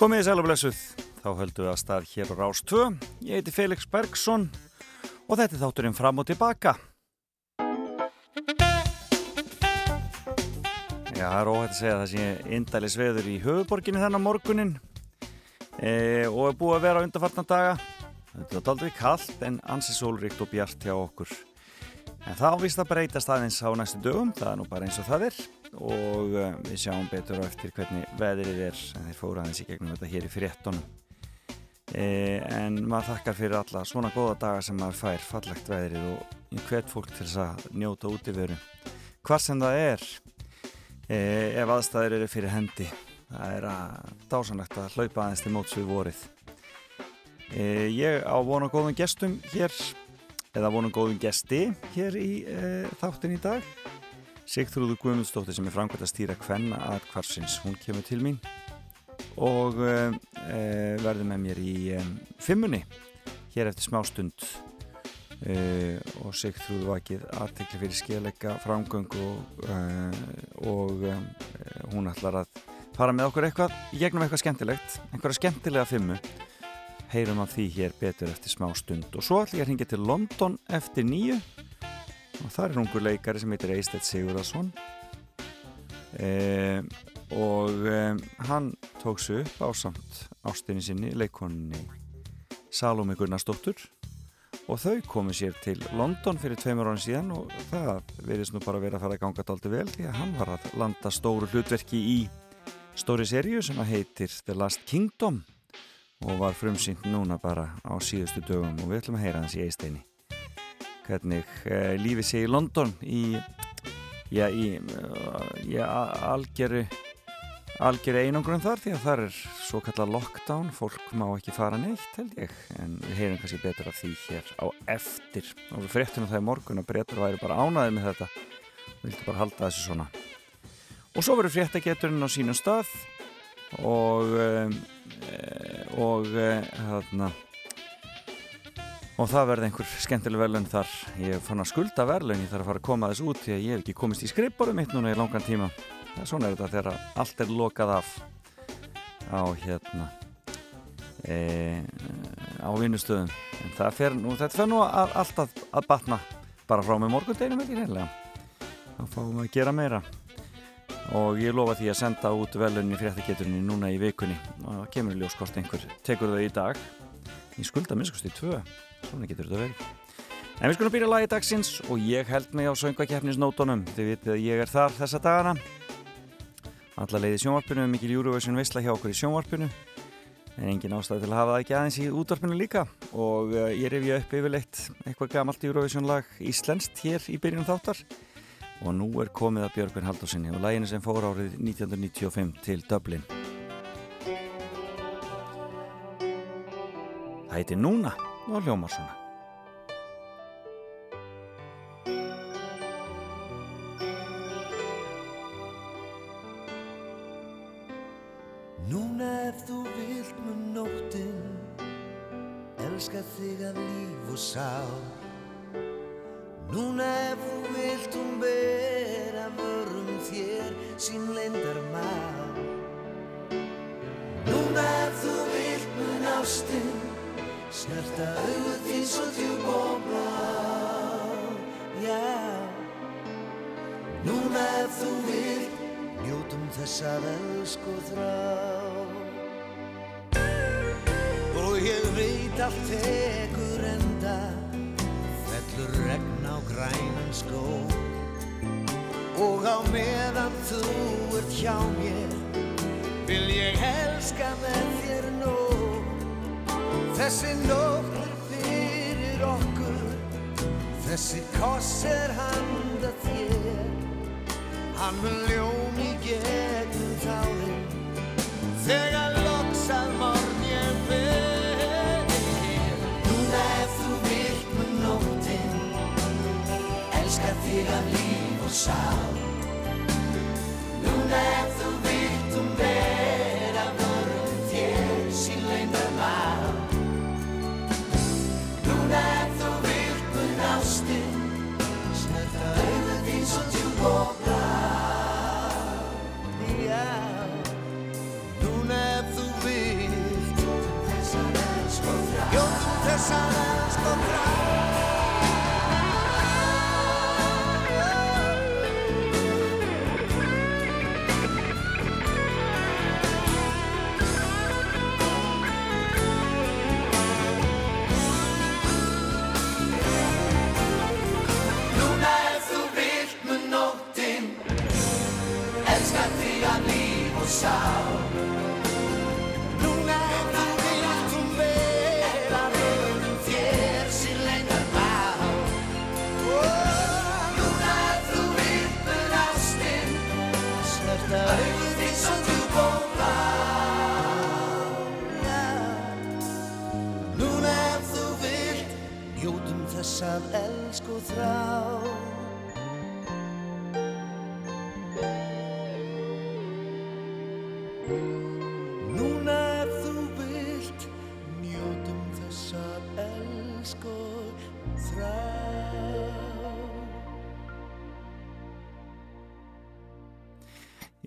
Komið í sælublessuð, þá höldum við að stað hér á Rás 2. Ég heiti Felix Bergsson og þetta er þátturinn fram og tilbaka. Já, það er óhægt að segja að það sé indælis veður í höfuborginni þennan morgunin e, og er búið að vera á undarfartna daga. Þetta er aldrei kallt en ansi sólríkt og bjart hjá okkur. En það ávist að breytast aðeins á næstu dögum, það er nú bara eins og það er og uh, við sjáum betur á eftir hvernig veðrið er en þeir fóra aðeins í gegnum þetta hér í fréttonum e, en maður þakkar fyrir alla svona góða daga sem maður fær fallegt veðrið og hvert fólk til þess að njóta út í veru hvað sem það er e, ef aðstæðir eru fyrir hendi það er að dásanlegt að hlaupa aðeins til móts við vorið. E, ég á vonu góðum gestum hér eða vonu góðum gesti hér í þáttin í dag Sigþrúður Guðmundsdóttir sem er framkvæmt að stýra hvenna að kvarsins, hún kemur til mín og uh, verður með mér í um, fimmunni hér eftir smá stund. Uh, og Sigþrúður vakið aðtekla fyrir skeileika framgöng og, og hún ætlar að fara með okkur eitthvað gegnum eitthvað skemmtilegt, einhverja skemmtilega fimmu. Heyrum af því hér betur eftir smá stund. Og svo ætlum ég að ringja til London eftir nýju og það er ungur leikari sem heitir Eistedd Sigurðarsson e, og e, hann tók sér upp á samt ástinni sinni, leikoninni Salome Gunnarsdóttur. Og þau komið sér til London fyrir tveimur árin síðan og það verðist nú bara verið að fara að ganga daldi vel því að hann var að landa stóru hlutverki í stóri seríu sem að heitir The Last Kingdom og var frumsýnt núna bara á síðustu dögum. Og við ætlum að heyra hans í Eisteinni hvernig uh, lífið sé í London í, já, í, í algjöru algjöru einangrun þar því að það er svo kallar lockdown, fólk má ekki fara neitt held ég, en við heyrum kannski betur af því hér á eftir. Og við fréttum það í morgun að breytur væri bara ánaðið með þetta. Við vildum bara halda þessu svona. Og svo verður fréttageturinn á sínum stað og um, og hérna og það verði einhver skemmtileg verðlun þar. Ég fann að skulda verðlun, ég þarf að fara að koma þess út því að ég hef ekki komist í skrippborum mitt núna í langan tíma. Það er svona þetta þegar allt er lokað af á hérna e, á vinnustöðum. En það fer nú, þetta fer nú að, alltaf að batna. Bara frá með morgundeginum ekki reynilega þá fáum við að gera meira. Og ég lofa því að senda út verðlun í fréttaketurinn núna í vikunni. Og það kemur í ljóskort einhver tekur þau í dag. Ég skulda minnskust í tvö svona getur þetta verið. En við skulum byrja lagi dagsins og ég held mig á söngvakefnisnótonum þið vitið að ég er þar þessa dagana. Alla leiði sjónvarpinu mikil Eurovision veistla hjá okkur í sjónvarpinu. En engin ástæði til að hafa það ekki aðeins í útvarpinu líka. Og uh, ég revja upp yfirleitt eitthvað gamalt Eurovision lag íslenskt hér í byrjunum þáttar. Og nú er komið að Björgvin Haldósinni og læginu sem fór árið 1995 til Dublin. Það heiti Núna og hljómar svona.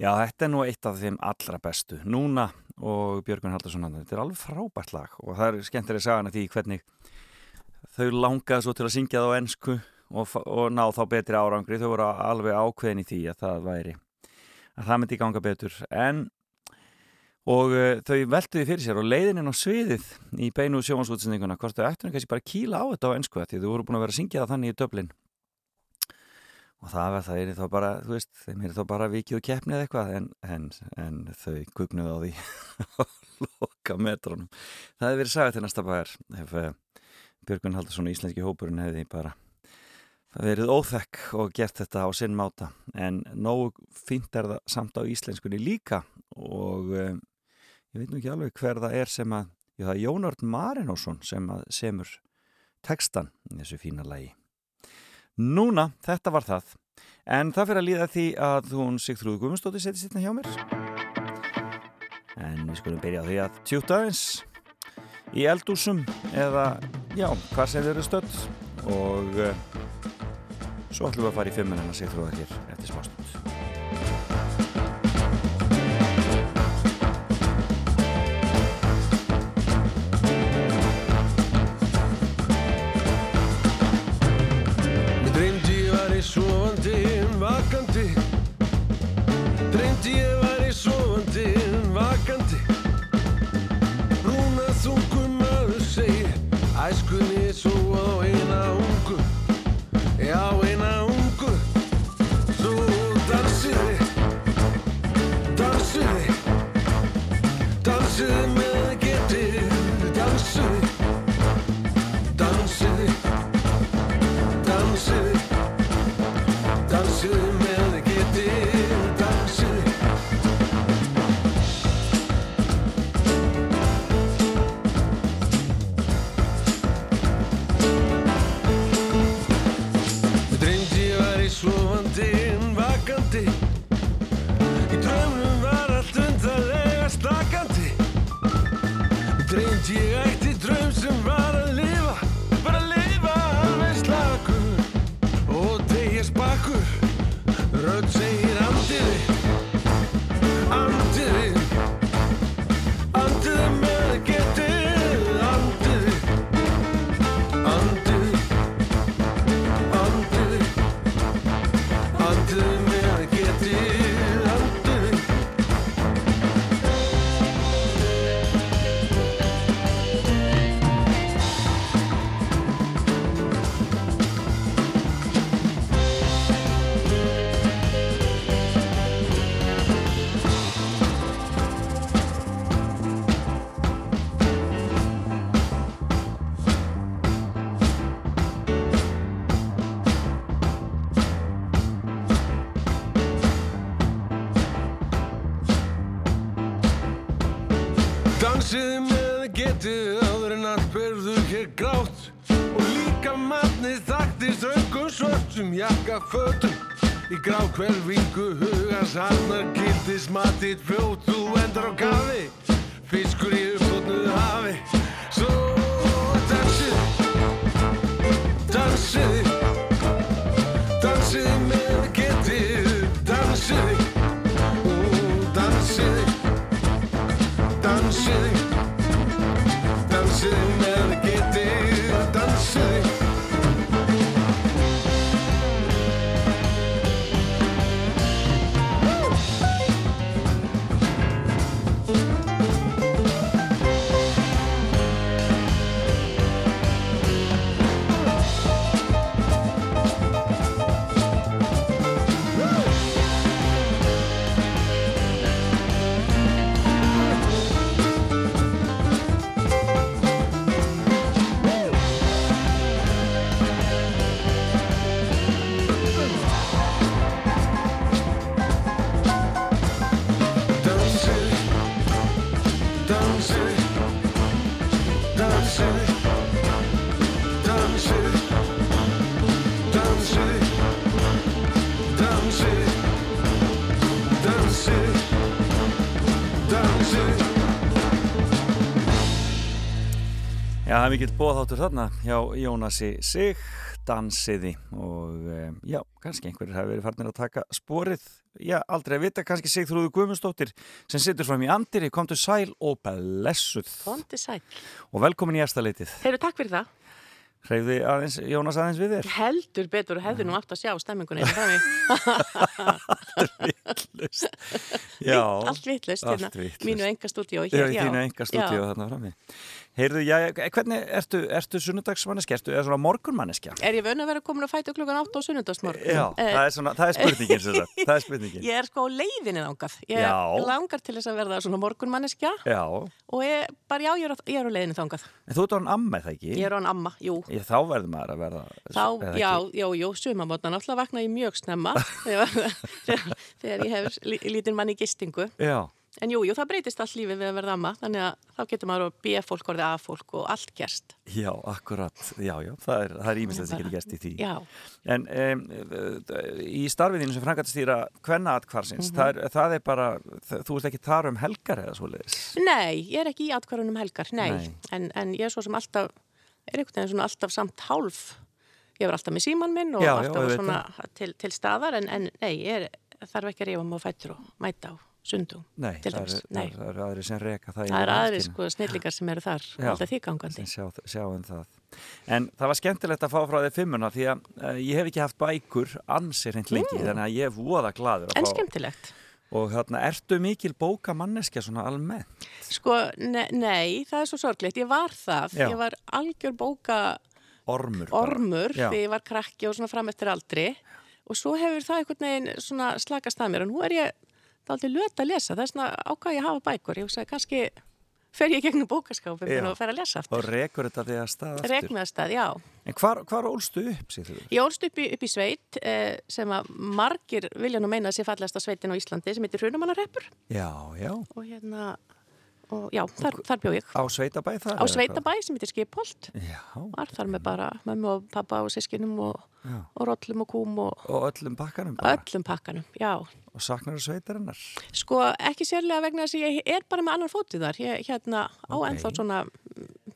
Já, þetta er nú eitt af þeim allra bestu. Núna og Björgun Haldarsson þetta er alveg frábært lag og það er skemmtilega að því hvernig þau langaði svo til að syngja það á ennsku og, og ná þá betri árangri. Þau voru alveg ákveðin í því að það væri að það myndi ganga betur. En og uh, þau veltuði fyrir sér og leiðin inn á sviðið í beinu sjómansútsendinguna hvort þau ættunum kannski bara kíla á þetta á ennsku því þau voru búin að vera að syngja það þannig í döblin og það var það er þá bara, þú veist, þeim er þá bara vikið og keppnið eitthvað en, en, en þau kugnuði á því að loka metrónum. Það hefði verið sagðið til næsta bæjar ef uh, Björgun Haldarsson og Íslenski hópurinn hefði bara verið óþekk og gert þetta á sinn máta en nógu fínt er það samt á íslenskunni líka og uh, ég veit nú ekki alveg hver það er sem að, já það er Jónard Marinósson sem að semur textan í þessu fína lægi. Núna, þetta var það. En það fyrir að líða því að hún Sigþrúð Guðmundsdóttir setjast hérna hjá mér. En við skulum byrja á því að tjúta aðeins í eldúsum eða, já, hvað sem þau eru stödd og uh, svo ætlum við að fara í fimmunina Sigþrúða hér eftir smástund. Dansiði það er mikill bóðháttur þarna hjá Jónasi Sig, dansiði og um, já, kannski einhverjir hafi verið farnir að taka sporið. Já, aldrei að vita, kannski Sigþrúðu Guðmundsdóttir sem situr fram í andiri, komtu sæl og blessuð. Kondi sæl. Og velkomin í ersta leitið. Heyrðu, takk fyrir það. Hreyfði aðeins, Jónas aðeins við þér? Heldur betur og hefði nú átt að sjá stemmingunni. Vittlust. Já. Allt vittlust, hérna. Allt vitlaust. Mínu enga í þínu enga stúdíu þarna frammi. Heyrðu, já, hvernig, ertu, ertu sunnudagsmanneski, ertu, eða svona morgunmanneski? Er ég vöna að vera komin að fæta klukkan 8 á sunnudagsmorgun? Já, það er svona, það er spurningin, sem sagt. það er spurningin. Ég er sko á leiðinni þangað. Ég Já. langar til þess að verða svona morgunmanneskja Já, og ég, bara já, ég er, á- ég er á leiðinni þangað. en þú ert á hann amma, er það ekki? Ég er á hann amma, jú. Ég, þá verður maður að verða Þá, eða já, ekki? já, jú, sumamótna, náttúrulega vakna ég mjög snemma þegar, ég hef lí- lítinn mann í gistingu. Já, En jú, jú, það breytist allt lífið við að verða amma, þannig að þá getur maður að býja fólk orðið af fólk og allt gerst. já, akkurat Já, já, það er, er ímislegt sem getur gæst í því Já, En um, í starfiðinu sem frangatistýra hvenna atkvarsins, Mhm. það, er, það er bara þú ert ekki þar um helgar eða svoleiðis nei, ég er ekki í atkvarunum helgar, nei, Nei. En, en ég er svo sem alltaf, er einhvern veginn svona alltaf samt hálf, ég var alltaf með síman minn og Já, alltaf svona til, til staðar, en, en nei, ég er, þarf ekki að rífa mig á fættur og mæta á sundum. Nei, það eru er, er aðri sem reka það Það er aðri sko snillingar sem eru þar, Já. alltaf því gangandi. sjá, sjá um það En það var skemmtilegt að fá frá þér fimmuna því að uh, ég hef ekki haft bækur ansir hreint lengi, þannig að ég er voða gladur En fá skemmtilegt. og þarna, ertu mikil bóka manneskja svona almennt? Sko, ne nei, það er svo sorglegt. Ég var það. Já. Ég var algjör bóka Ormur ormur þegar ég var krakki og svona fram eftir aldri og svo hefur það einhvern veginn slakast að mér og nú er ég aldrei löt að lesa. Það er svona ákvað ég að hafa bækur. Ég hugsaði kannski fer ég gegnum bókaskápum Já. og fer að lesa aftur. rekur þetta því að stað aftur Regnaðstað, já. En hvar, hvar ólstu upp, sér þú? Ég ólst upp í, upp í sveit eh, sem að margir vilja nú meina að sé fallegasta sveitin á Íslandi sem heitir Hrunamannarreppur Já, já og hérna, og já, þar, þar bjó ég. Á Sveitabæ þar? Á Sveitabæ sem heitir Skipholt. hvað? Já, Var þar með bara mömmu og pappa og sískinum og, og rollum og kúm og og öllum bakkanum bara öllum pakkanum, já. og saknar þú sveitarinnar Sko, ekki sérlega vegna þess að ég er bara með annan fótið þar. Ég hérna á Ok. ennþá svona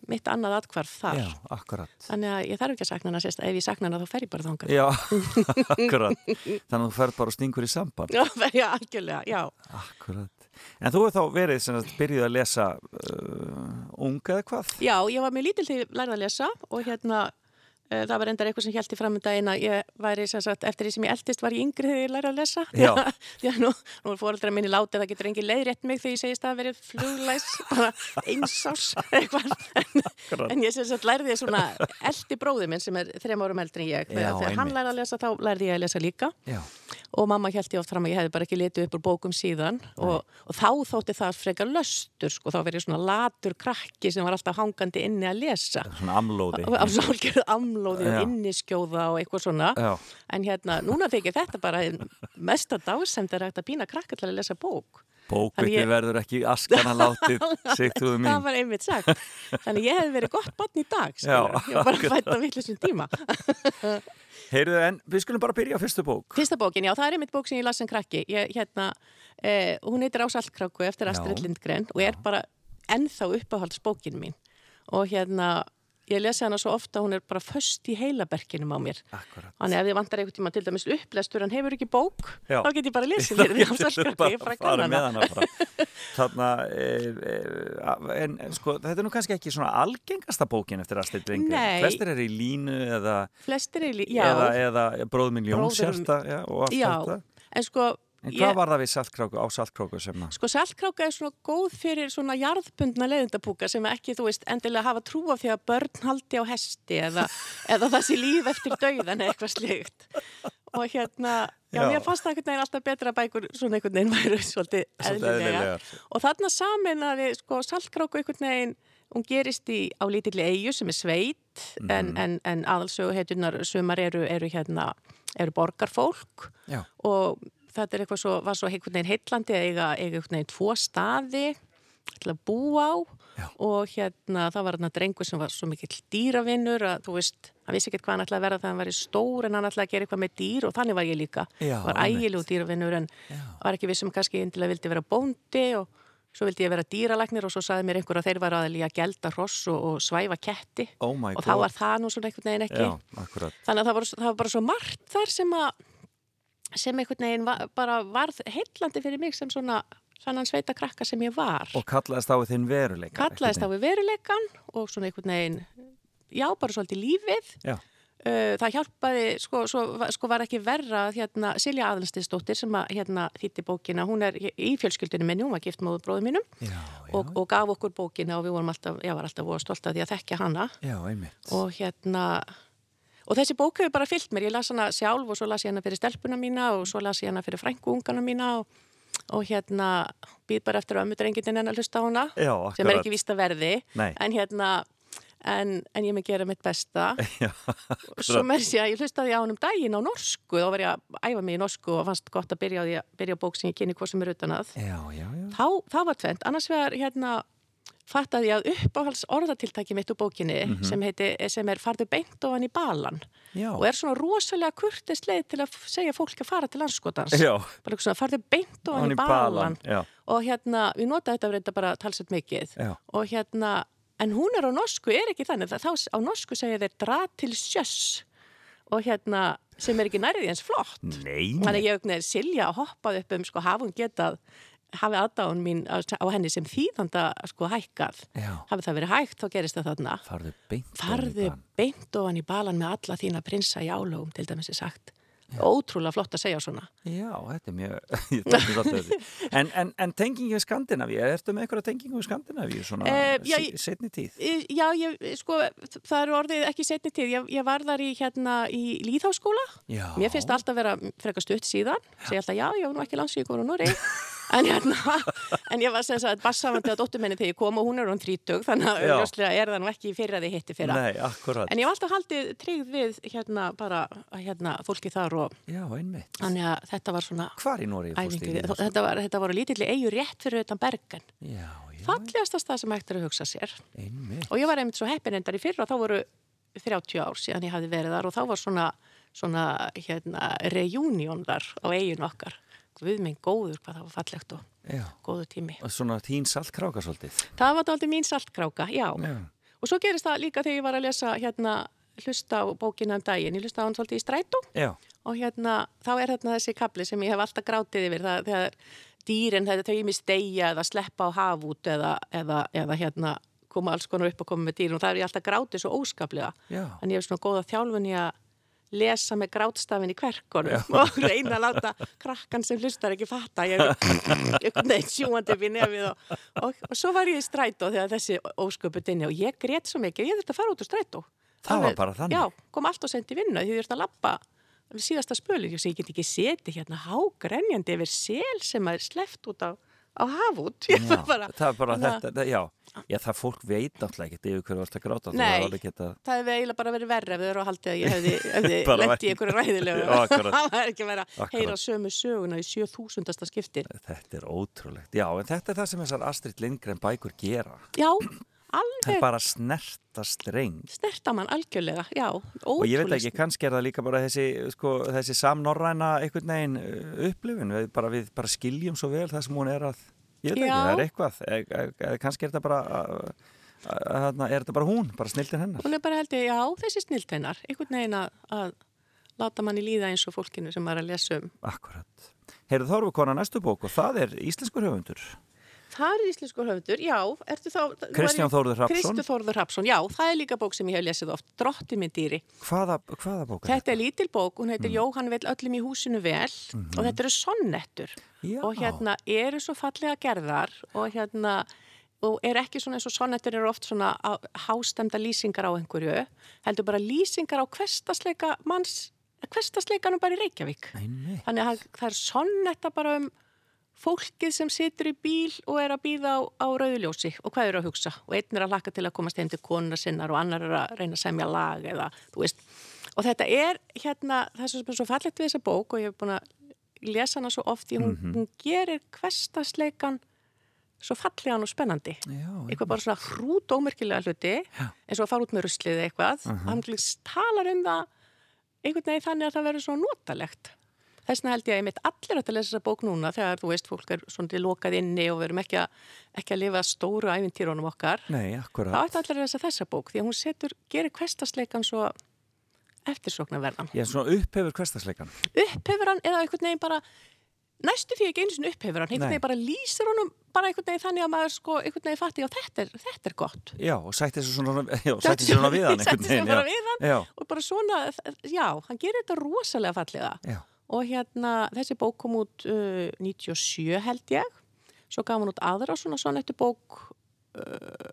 mitt annað atkvarf þar. Já, akkurat Þannig að ég þarf ekki að sakna hana sérst. Ef ég sakna hana þá fer ég bara þangað. Já, akkurat Þannig að þú ferð bara og stingur í samband Já, fer ég algjörlega, já. Akkurat En þú hefur þá verið sem sagt byrjuð að lesa uh, unga eða hvað? Já, ég var mjög lítil til að læra að lesa og hérna uh, það var endar eitthvað sem held í framöndaginn að ég væri sem sagt, eftir því sem ég eldist var ég yngri þegar ég læra að lesa. Já. Að nú, nú er fóreldra minni látið, það getur engin leiðrétt mig þegar ég segist að verið fluglæs, bara einsás eitthvað. En, en ég sem sagt lærði ég svona eldi bróði minn sem er þrem árum eldri en ég. Já, Þegar, þegar hann lærði að lesa þá lærði ég að lesa líka Já, og mamma held ég oft fram að ég hefði bara ekki litið upp úr bókum síðan. Og, og þá þótti það frekar löstur sko, þá verið svona latur krakki sem var alltaf hangandi inni að lesa. Svona amlóði. Amlóði og inniskjóða og eitthvað svona. Já, en hérna, núna þykir þetta bara mesta dásend er hægt að pína krakka til að lesa bók. Bókviti ég- verður ekki askana látið það mín. var einmitt sagt. Þannig ég hef verið gott barn í dag skilur. ég var bara fætt á vittlisum tíma Heyrðu en við skulum bara byrja á fyrstu bók Fyrsta bókin, já, það er einmitt bók sem ég las sem krakki. Ég, hérna, eh, hún heitir Á saltkráku eftir Astrid. Lindgren og er bara ennþá uppáhaldsbókin mín. Og hérna, ég lesi hana svo ofta, hún er bara föst í heilaberkinum á mér. Akkurat Þannig ef þið vantar einhvern tíma til dæmis upplestur, hann hefur ekki bók, Já. þá get ég bara á Geturðu saltkráku, ég er bara að fara kanna hana. e, e, en sko, þetta er nú kannski ekki svona algengasta bókin eftir Nei. Flestir eru í línu eða, Flestir er, lí- já, eða, eða bróðminn já, og allt já, þetta en sko, En hvað ég- var það við saltkráku á saltkráku sem að Sko saltkráka er svona góð fyrir svona jarðbundna leiðindapúka sem ekki, þú veist, endilega hafa trú af því að börn haldi á hesti eða, eða það sé líf eftir dauðan eða eitthvað slikt. Og hérna, já, Já. mér fannst það einhvern veginn alltaf betra að bækur svona einhvern veginn væru svolítið eðlilega. Og þarna saminaði, sko, saltkráku einhvern veginn, hún gerist í, á lítilli eigu sem er sveit, en, Mhm. en, en aðalsöguheitunar sumar eru, eru hérna, eru borgarfólk Já, og þetta er eitthvað svo, var svo einhvern veginn heitlandi að eiga, eiga einhvern veginn tvo staði til að búa á. Já. og hérna það var hérna drengur sem var svo mikill dýravinnur að þú veist, hann vissi ekkert hvað hann ætlaði að vera þegar hann var í stór en hann ætlaði að gera eitthvað með dýr og þannig var ég líka. Já, var ægilegu dýravinnur en Já. var ekki vissum kannski indilega vildi vera bóndi og svo vildi ég vera dýralæknir og svo saði mér einhver að þeir var aðeins að gelda hross og, og svæfa ketti. Oh og þá var það nú svona einhvern veginn ekki. Þannig að það var, það var bara svo margt þar sem að sem einhvern veginn var, bara varð heillandi fyrir mig sem svona sannan sveita krakka sem ég var. Og kallaðist á þinn veruleika. kallaðist á við veruleikan og svona einhvern veginn já, bara svolítið lífið. Já. Uh, það hjálpaði, sko, svo, sko var ekki verra að, hérna, Silja Aðalstinsdóttir sem að hérna þýtti bókina, hún er í fjölskyldinu minni, hún var gift móðu bróðum mínum Já, já, og, og gaf okkur bókina og við vorum alltaf, já, var alltaf stolt að því að þekkja hana. Og hérna og þessi bók hefur bara fyllt mér, ég las hana sjálf og svo las ég hana fyrir stelpuna mína og svo las ég hana fyrir frænguungana mína og, og hérna býð bara eftir að ömmudrengindin en að hlusta á hana Já, sem er ekki víst að verði. En hérna en, en ég með gera mitt besta. Já, svo með þess að ég hlustaði á hann um daginn á norsku, þá var ég að æfa mig í norsku og fannst gott að byrja að byrja bók sem ég kynni hvað sem er utan að. Þá, þá var tvent, annars vegar hérna fattaði ég að uppáhalds orðatiltæki mitt úr bókinni Mhm. sem, heiti, sem er farðu beint ofan í balan Já, og er svona rosalega kurtist leið til að segja fólk að fara til landskotans já. bara svona farðu beint ofan í balan, Já, og hérna, við notaði þetta reynda bara talsett mikið. Já. og hérna, en hún er á norsku, er ekki þannig, þá á norsku segja þeir dra til sjöss. Og hérna, sem er ekki nærið eins flott. Nei, þannig að ég auknir Silja hoppað upp um, sko, hún getað hafi aðdáðun mín á, á henni sem þýðanda sko hækkað Já. hafi það verið hægt, þá gerist það þarna Farðu beint. farðu beint ofan í balan með alla þína prinsa í álögum, til dæmis er sagt ótrúlega flott að segja svona Já, þetta er mjög. En, en, en tengingi við Skandinavíu, ertu með einhverja tengingu við Skandinavíu svona Eh, já, seinni tíð? Já, ég, sko, það eru orðið ekki setni tíð, ég, ég var þar í hérna í Líðháskóla, Já. mér finnst alltaf vera frekar stutt síðan, segja alltaf já, ég var nú ekki landsvíkur og Norri, en hérna, en ég var sem sagt bassafandi að dóttur minni þegar ég kom og hún er hún þrítug, þannig að auðvitað er það nú ekki fyrir að þið hitti fyrra. Nei, akkurat. En ég var alltaf haldið tryggð við hérna bara, hérna, fólki þar og Já, einmitt. þannig að þetta var svona Hvar í Nóri fórstu í þetta? þetta, var, þetta voru lítilli eigu rétt fyrir utan Bergen. Já, já, Fallegasta stað sem hægt er að hugsa sér. einmitt. Og ég var einmitt svo heppin endar í fyrra og þá voru 30 ár síðan ég hafði verið þar og þá var svona, svona hérna, reunion þar á eigin okkar. Guð minn góður hvað það var fallegt og Já. góðu tími. Og Svona þín saltkráka svolítið. Það var aldrei mín saltkráka, já. Já. Og svo gerist það líka þegar ég var að lesa hérna, hlusta á bókina um daginn. Ég hlusta á hann svolítið í strætó Já, og hérna, þá er hérna þessi kapli sem ég hef alltaf grátið yfir það þegar dýrin, þetta þau ímist deyja eða sleppa á hafút eða, eða, eða hérna koma alls konar upp og koma með dýrin og það er ég alltaf grátið svo óskaplega já. en ég hef svona góða þjálfun í að lesa með grátstafin í kverkunum og reyna að láta krakkan sem hlustar ekki fatta. Ég neitt sjúandi í nefið og, og, og svo var ég í strætó þegar þessi ósköput inni og ég grét svo mikið, ég þurfti að fara út úr strætó. Það var bara þannig? Já, kom allt og sendi vinna því ég þurfti að lappa við síðasta spölin, ég, get ekki setið hérna hágrenjandi yfir sel sem er sleppt út á, á hafút Já, var bara, það er bara þetta, það, já. Já, það fólk veit náttúrulega ekkert yfir hverju varst að gráta. Nei. alveg getað- það hefði eiginlega bara verið verri ef þau eru að haldi að ég hefði, hefði væri- í einhverju ræðilegu það er ekki vera að Akkurat. heyra sömu söguna í 7000. skipti Þetta er ótrúlegt. Já, en þetta er það sem þessar Astrid Lindgren bækur gera. já, Það er alveg bara snerta streng. snertamann algjörlega, já, Og ég veit ótrúlega ekki, kannski er það líka bara þessi, sko, þessi samnorræna einhvern veginn uh, upplifun. Við bara, við bara skiljum svo vel það sem hún er að, ég veit ekki, Já. það er eitthvað. E, e, e, kannski er þetta bara, uh, uh, er þetta bara hún, bara snildin hennar. hún er bara held ég, já, þessi snilt hennar einhvern veginn að, að láta manni líða eins og fólkinu sem er að lesa um Akkurat. Heyrðu, þá erum við konar næstu bók og það er íslenskur höfundur. Það er íslenskur höfundur, já, ertu þá... Kristján Þórður. Kristján Þórður Hrafsson, já, það er líka bók sem ég hef lesið oft, Drotti minn dýri. Hvaða, hvaða bók er Þetta er lítil bók, hún Mm. heitir Jóhann vil öllum í húsinu vel og þetta eru sonnettur og hérna eru svo fallega gerðar og hérna og er ekki svona eins og sonnettur eru oft svona hástemda lýsingar á einhverju heldur bara lýsingar á hverstasleika manns, hverstasleikanum bara í Reykjavík Einmitt. þannig að það er sonnetta bara um fólkið sem situr í bíl og er að býða á, á rauðuljósi og hvað eru að hugsa? Og einn er að laka til að komast heim til konuna sinnar og annar er að reyna að semja lag eða, þú veist, og þetta er hérna, það er svo, fallegt við þessa bók og ég hef búin að lesa hana svo oft því hún, hún gerir hverstasleikan svo fallegan og spennandi. Já, eitthvað bara svona hrút ómerkilega hluti eins og að fara út með ruslið eða eitthvað. Uh -huh. hann talar um það einhvern veginn þannig að það verður svo notalegt þess vegna held ég að ég mitt allir átt að lesa þessa bók núna þegar þú veist, fólk er svona lokað inni og við erum ekki að, ekki að lifa stóru æfintýrónum okkar. Nei, Það akkurat. átt allir að lesa þessa bók því að hún setur, gerir kvestasleikan svo eftirsóknarverðan. Ég er svona upphefur hverstasleikan. Upphefur hann eða einhvern veginn bara næstu því ekki einu sinni upphefur hann, einhvern veginn bara lýsir honum bara einhvern veginn þannig að maður sko einhvern veginn fatti, já þetta er, þetta er gott. Já, og sætti þessu svona, já, þessu svona við hann Sætti sig bara já. við hann. Já, Og bara svona, já, hann gerir þetta rosalega fallega. já, Og hérna, þessi bók kom út uh, 97 held ég. Svo gaf hann út aðra svona eftir bók uh,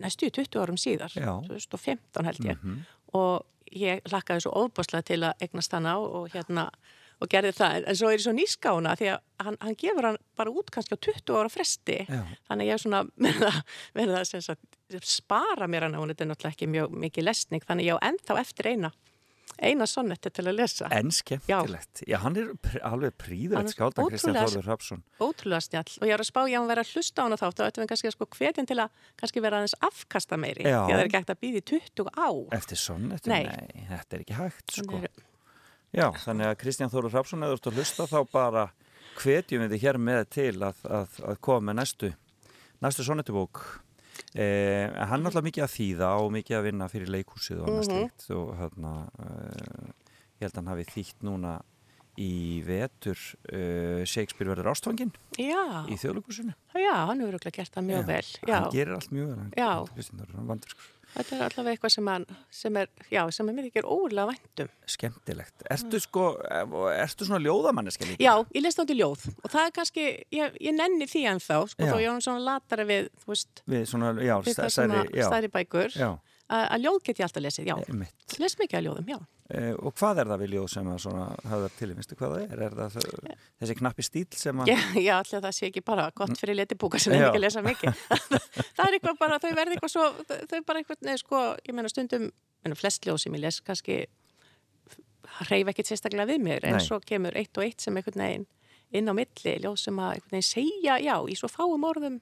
næstu í 20 árum síðar. Já. 2015 held ég. Mhm. Og ég lakkaði svo ofbáslega til að eignast hana og, og hérna og gerði það. En svo er ég svo nýskána því að hann, hann gefur hann bara út kannski á 20 ára fresti. já. Þannig að ég er svona sem sagt, spara mér hana, hún þetta er náttúrulega ekki mjög mikið lesning, þannig ég á ennþá eftir eina, eina sonnetti til að lesa. En skemmtilegt. Já, hann er pr alveg Hann príðrætt skáldan Kristján Þórður Hrafsson. Ótrúlega snjall og ég er að spá ég að hann vera að hlusta á hana þátt og þetta er kannski sko hvetjan til að kannski vera aðeins afkasta meiri Já. því að það er ekki hægt að býði 20 á. Eftir sonnetu? Nei. Nei, þetta er ekki hægt, sko. Er- Já, þannig að Kristján Þórður Hrafsson, eða þú ert að hlusta, þá bara hvetjum við þið hér með til að, að, að koma með næstu, næstu. Eh, hann er alltaf mikið að þýða og mikið að vinna fyrir leikhúsið og annað Mhm. slíkt og hérna, eh, ég held að hann hafi þýtt núna í vetur uh, Shakespeare verður ástfangin Já, í þjóðleikusinu. já, hann hefur örugglega gert það mjög vel. Já, Hann gerir allt mjög vel. hann- Já. Þórður, hann vandur sko. Þetta er allavega eitthvað sem, hann, sem er, já, sem er mér ekki óurlega væntum. Skemmtilegt. Ertu sko, ertu svona ljóðamanneska líka? Já, ég lest átti ljóð og það er kannski, ég, ég nenni því ennþá, sko, Já. þó ég er svona latara við, þú veist, Við svona, já, við stærri, svona stærri bækur, já, að að ljóð get ég alltaf lesið, já. einmitt. Les mikið að ljóðum, já. Eh, og hvað er það við ljóð sem að svona höfðar til, veistu hvað það er? Er það þau- þessi knappi stíl sem að... Já, já, allir það sé ekki bara gott fyrir letibúka sem er Já. ekki að lesa mikið. það er eitthvað bara, þau verði eitthvað svo, þau- bara eitthvað, neð, sko, ég meina stundum, meina, flest ljóð sem ég les kannski hreyf ekkit sérstaklega við mér, en Nei. svo kemur eitt og eitt sem einhvern veginn inn á milli, ljóð sem að einhvern veginn segja, já, í svo fáum orðum,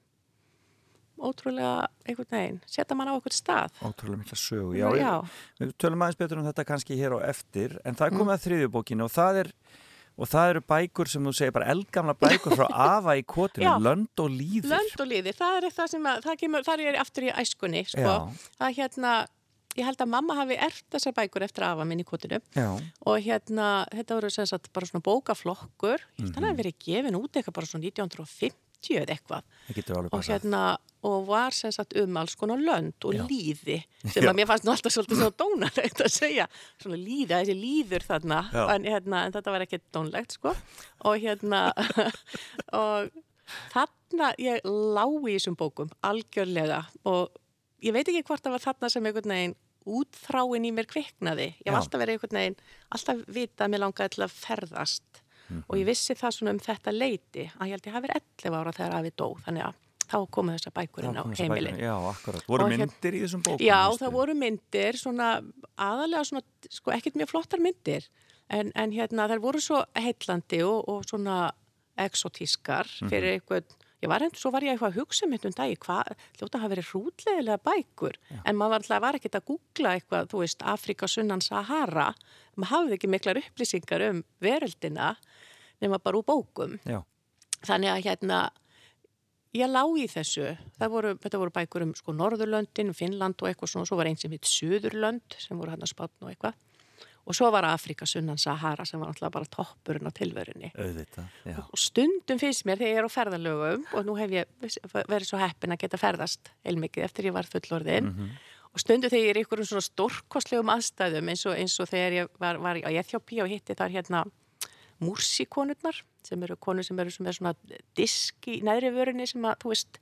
ótrúlega einhvern veginn, setja mann á okkur stað. Ótrúlega mikla sögu, já, já, já. Við tölum aðeins betur um þetta kannski hér á eftir, en það er Mm. komið að þriðjubókinu og það er, og það eru bækur sem þú segir bara eldgamla bækur frá afa í kotinu, lönd og líður. lönd og liði, það er það sem að, það kemur, það er aftur í æskunni, sko, það hérna, ég held að mamma hafi ert þessar bækur eftir afa minn í kotinu og hérna, þetta voru sem sagt bara svona bókaflokkur, ég held að Mhm. það hafi verið gefin út eitthvað bara svona 1950 eða eitthvað og hérna, og var sem sagt um alls konar lönd og Já. líði sem að mér fannst nú alltaf svolítið svona dónalegt að segja, svona líði, þessi líður þarna, en, hérna, en þetta var ekki dónlegt sko og hérna og þarna ég lá í þessum bókum algjörlega og ég veit ekki hvort það var þarna sem einhvern veginn útþráin í mér kviknaði. Ég Já. alltaf verið einhvern veginn, alltaf vita að mér langaði til að ferðast Mhm. og ég vissi það svona um þetta leiti að ég held ég hafi verið 11 ára þegar afi dó þannig að þá komu þessar bækur inn á Þá kom þessar heimili. bækur. Já, akkurat. Voru Og hér- myndir í þessum bókum? Já, það voru myndir, svona aðalega svona, sko ekkert mjög flottar myndir en, en hérna þær voru svo heitlandi og, og svona exotískar Mhm. fyrir einhvern Ég var endur, svo var ég eitthvað að hugsa mitt um dagi, hvað, hljóta hafa verið hrútlegilega bækur, en maður var alltaf var ekkert að googla eitthvað, þú veist, Afrika, Sunnan, Sahara, maður hafði ekki miklar upplýsingar um veröldina nema bara úr bókum. Já, Þannig að hérna, ég lá í þessu. Voru, þetta voru bækur um sko Norðurlöndin, Finnland og eitthvað svona. Svo var einn sem hitt Suðurlönd sem voru hann að spátna og eitthvað. Og svo var Afrika, Sunnan, Sahara sem var alltaf bara toppurinn á tilverunni. auðvitað. Já, Og stundum finnst mér þegar ég er á ferðalögum og nú hef ég verið svo heppin að geta ferðast heilmikið eftir ég var fullorðin Mhm. og stundum þegar ég er í einhverjum svona stórkostlegum aðstæðum eins og, eins og þegar ég var, var á Ethjópi og hitti þar hérna múrsikonurnar sem eru konur sem eru sem er svona disk í neðri vörunni sem að, þú veist,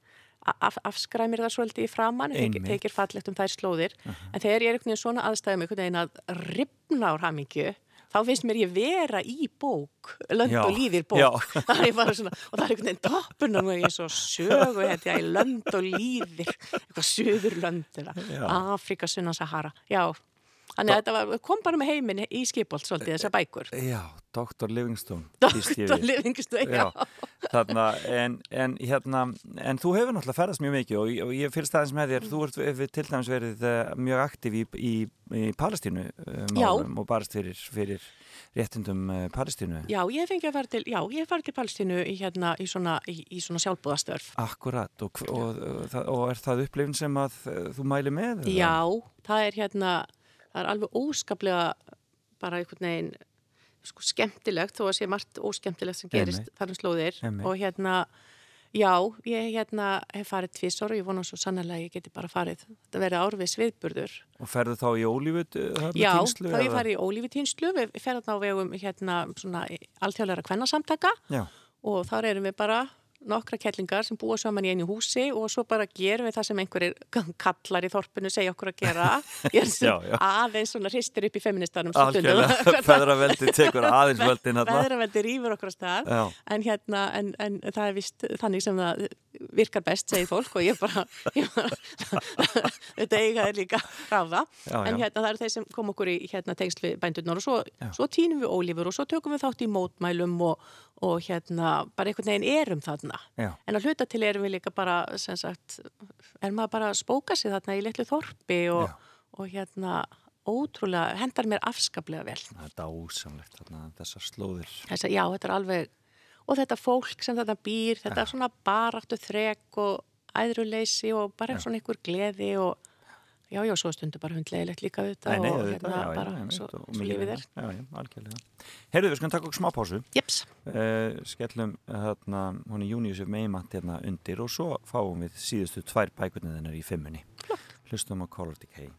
af, afskræmir það svolítið í framann, tekir, fallegt um þær slóðir, en þegar ég er einhvern veginn svona aðstæðum einhvern veginn að ripna úr hamingju, þá finnst mér ég vera í bók, lönd og líðir bók. Svona, og það er einhvern veginn toppun og nú er ég svo sögu þetta í lönd og líðir eitthvað söður lönd. Afrika, Sunnan Sahara já, Þannig að þetta var, kom bara með heiminn í skipolt svolítið þessar bækur. Já, Dr. Livingstone Dr. Livingstone, já. Þarna, en, en, hérna, en þú hefur náttúrulega ferðast mjög mikið og, og ég fyrir staðins með þér, þú við, til dæmis verið uh, mjög aktiv í, í, í Palestínu uh, málum og barist fyrir, fyrir réttindum uh, Palestínu. Já, ég hef fengið að fara til, já, til Palestínu í, hérna, í svona, svona sjálfbúðastörf. Akkurat, og, og, og er það upplifin sem að þú mæli með? Já, það er hérna það er alveg óskaplega bara einhvern veginn sko, skemmtilegt þó að sé margt óskemmtilegt sem gerist þar um slóðir. Og hérna já, ég hérna hef farið tvísor og ég vona svo sannlega að ég geti bara farið. Þetta verið árfið sviðburður. Og ferðu þá í ólífut Já, tínslu, þá ég farið í ólífut tínslu við ferðum þá vegum hérna svona alltjálega kvennasamtaka. Já. og þar erum við bara nokkra kellingar sem búa saman í einu húsi og svo bara gerum við það sem einhverjir kallar í þorpinu segja okkur að gera. Er já, já. aðeins svona hristir upp í feministanum feðraveldi tekur aðeins völdin feðraveldi rýfur okkur að stað. En, hérna, en, en það er vist þannig sem það virkar best, segir fólk og ég bara, ég bara þetta eiga er líka ráða já, en hérna það eru þeir sem kom okkur í hérna, tengslu bændurnar og svo, svo tínum við ólífur og svo tökum við þátt í mótmælum og, og hérna bara einhvern veginn erum þarna. Já. en að hluta til erum við líka bara sem sagt, er maður bara að spóka sig þarna í litlu þorpi og, og hérna ótrúlega, hendar mér afskaplega vel. Það er dásamlegt þarna, þessar slóðir. Þessa, Já, þetta er alveg og þetta fólk sem þetta býr, þetta er svona baráttu þrek og æðruleysi og bara svona einhver gleði og já, já, svo stundur bara hundlegilegt líka þetta nei, og þetta, hérna já, bara já, svo, og svo lífið er. Já, já, algjörlega. Heyrðu, við skulum taka okkur smá pásu. Jeps. Uh, skellum hérna, hún er Júniusef meimant hérna undir og svo fáum við síðustu tvær bækurnið hennar í fimmunni. Flott. Hlustum á Color Decay.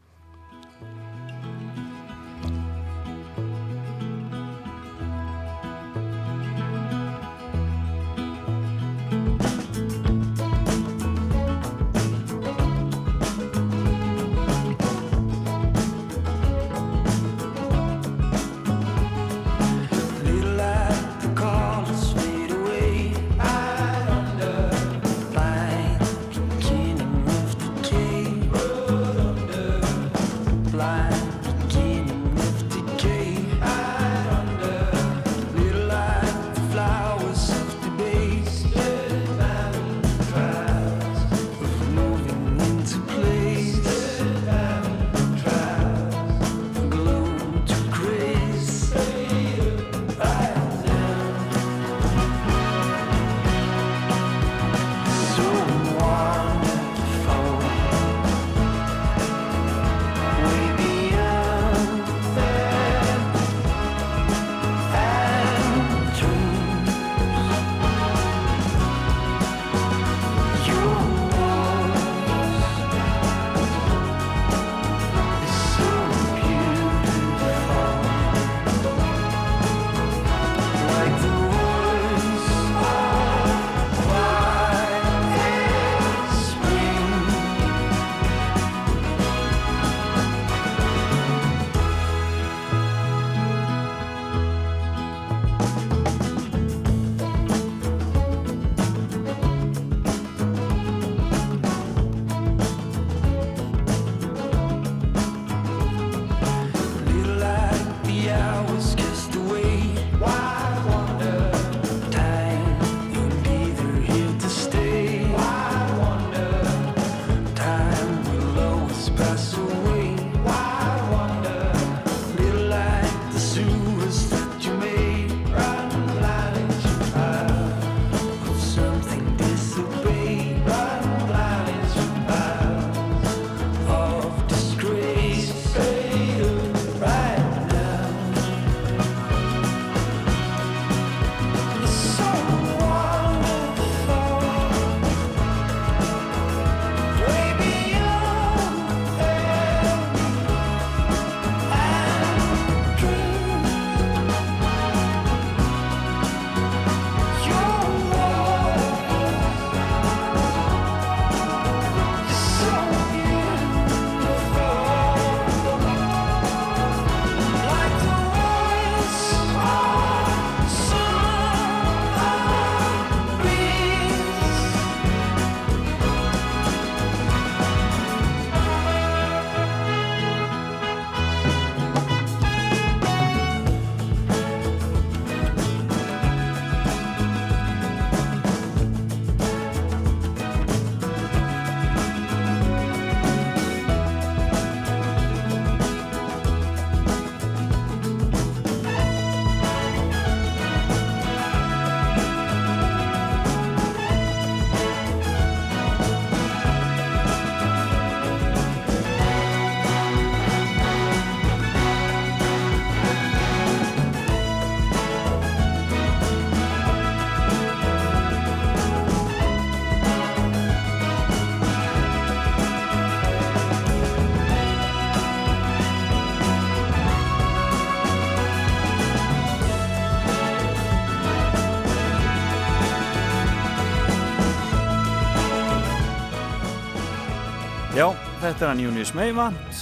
Þetta er hann Június Meivand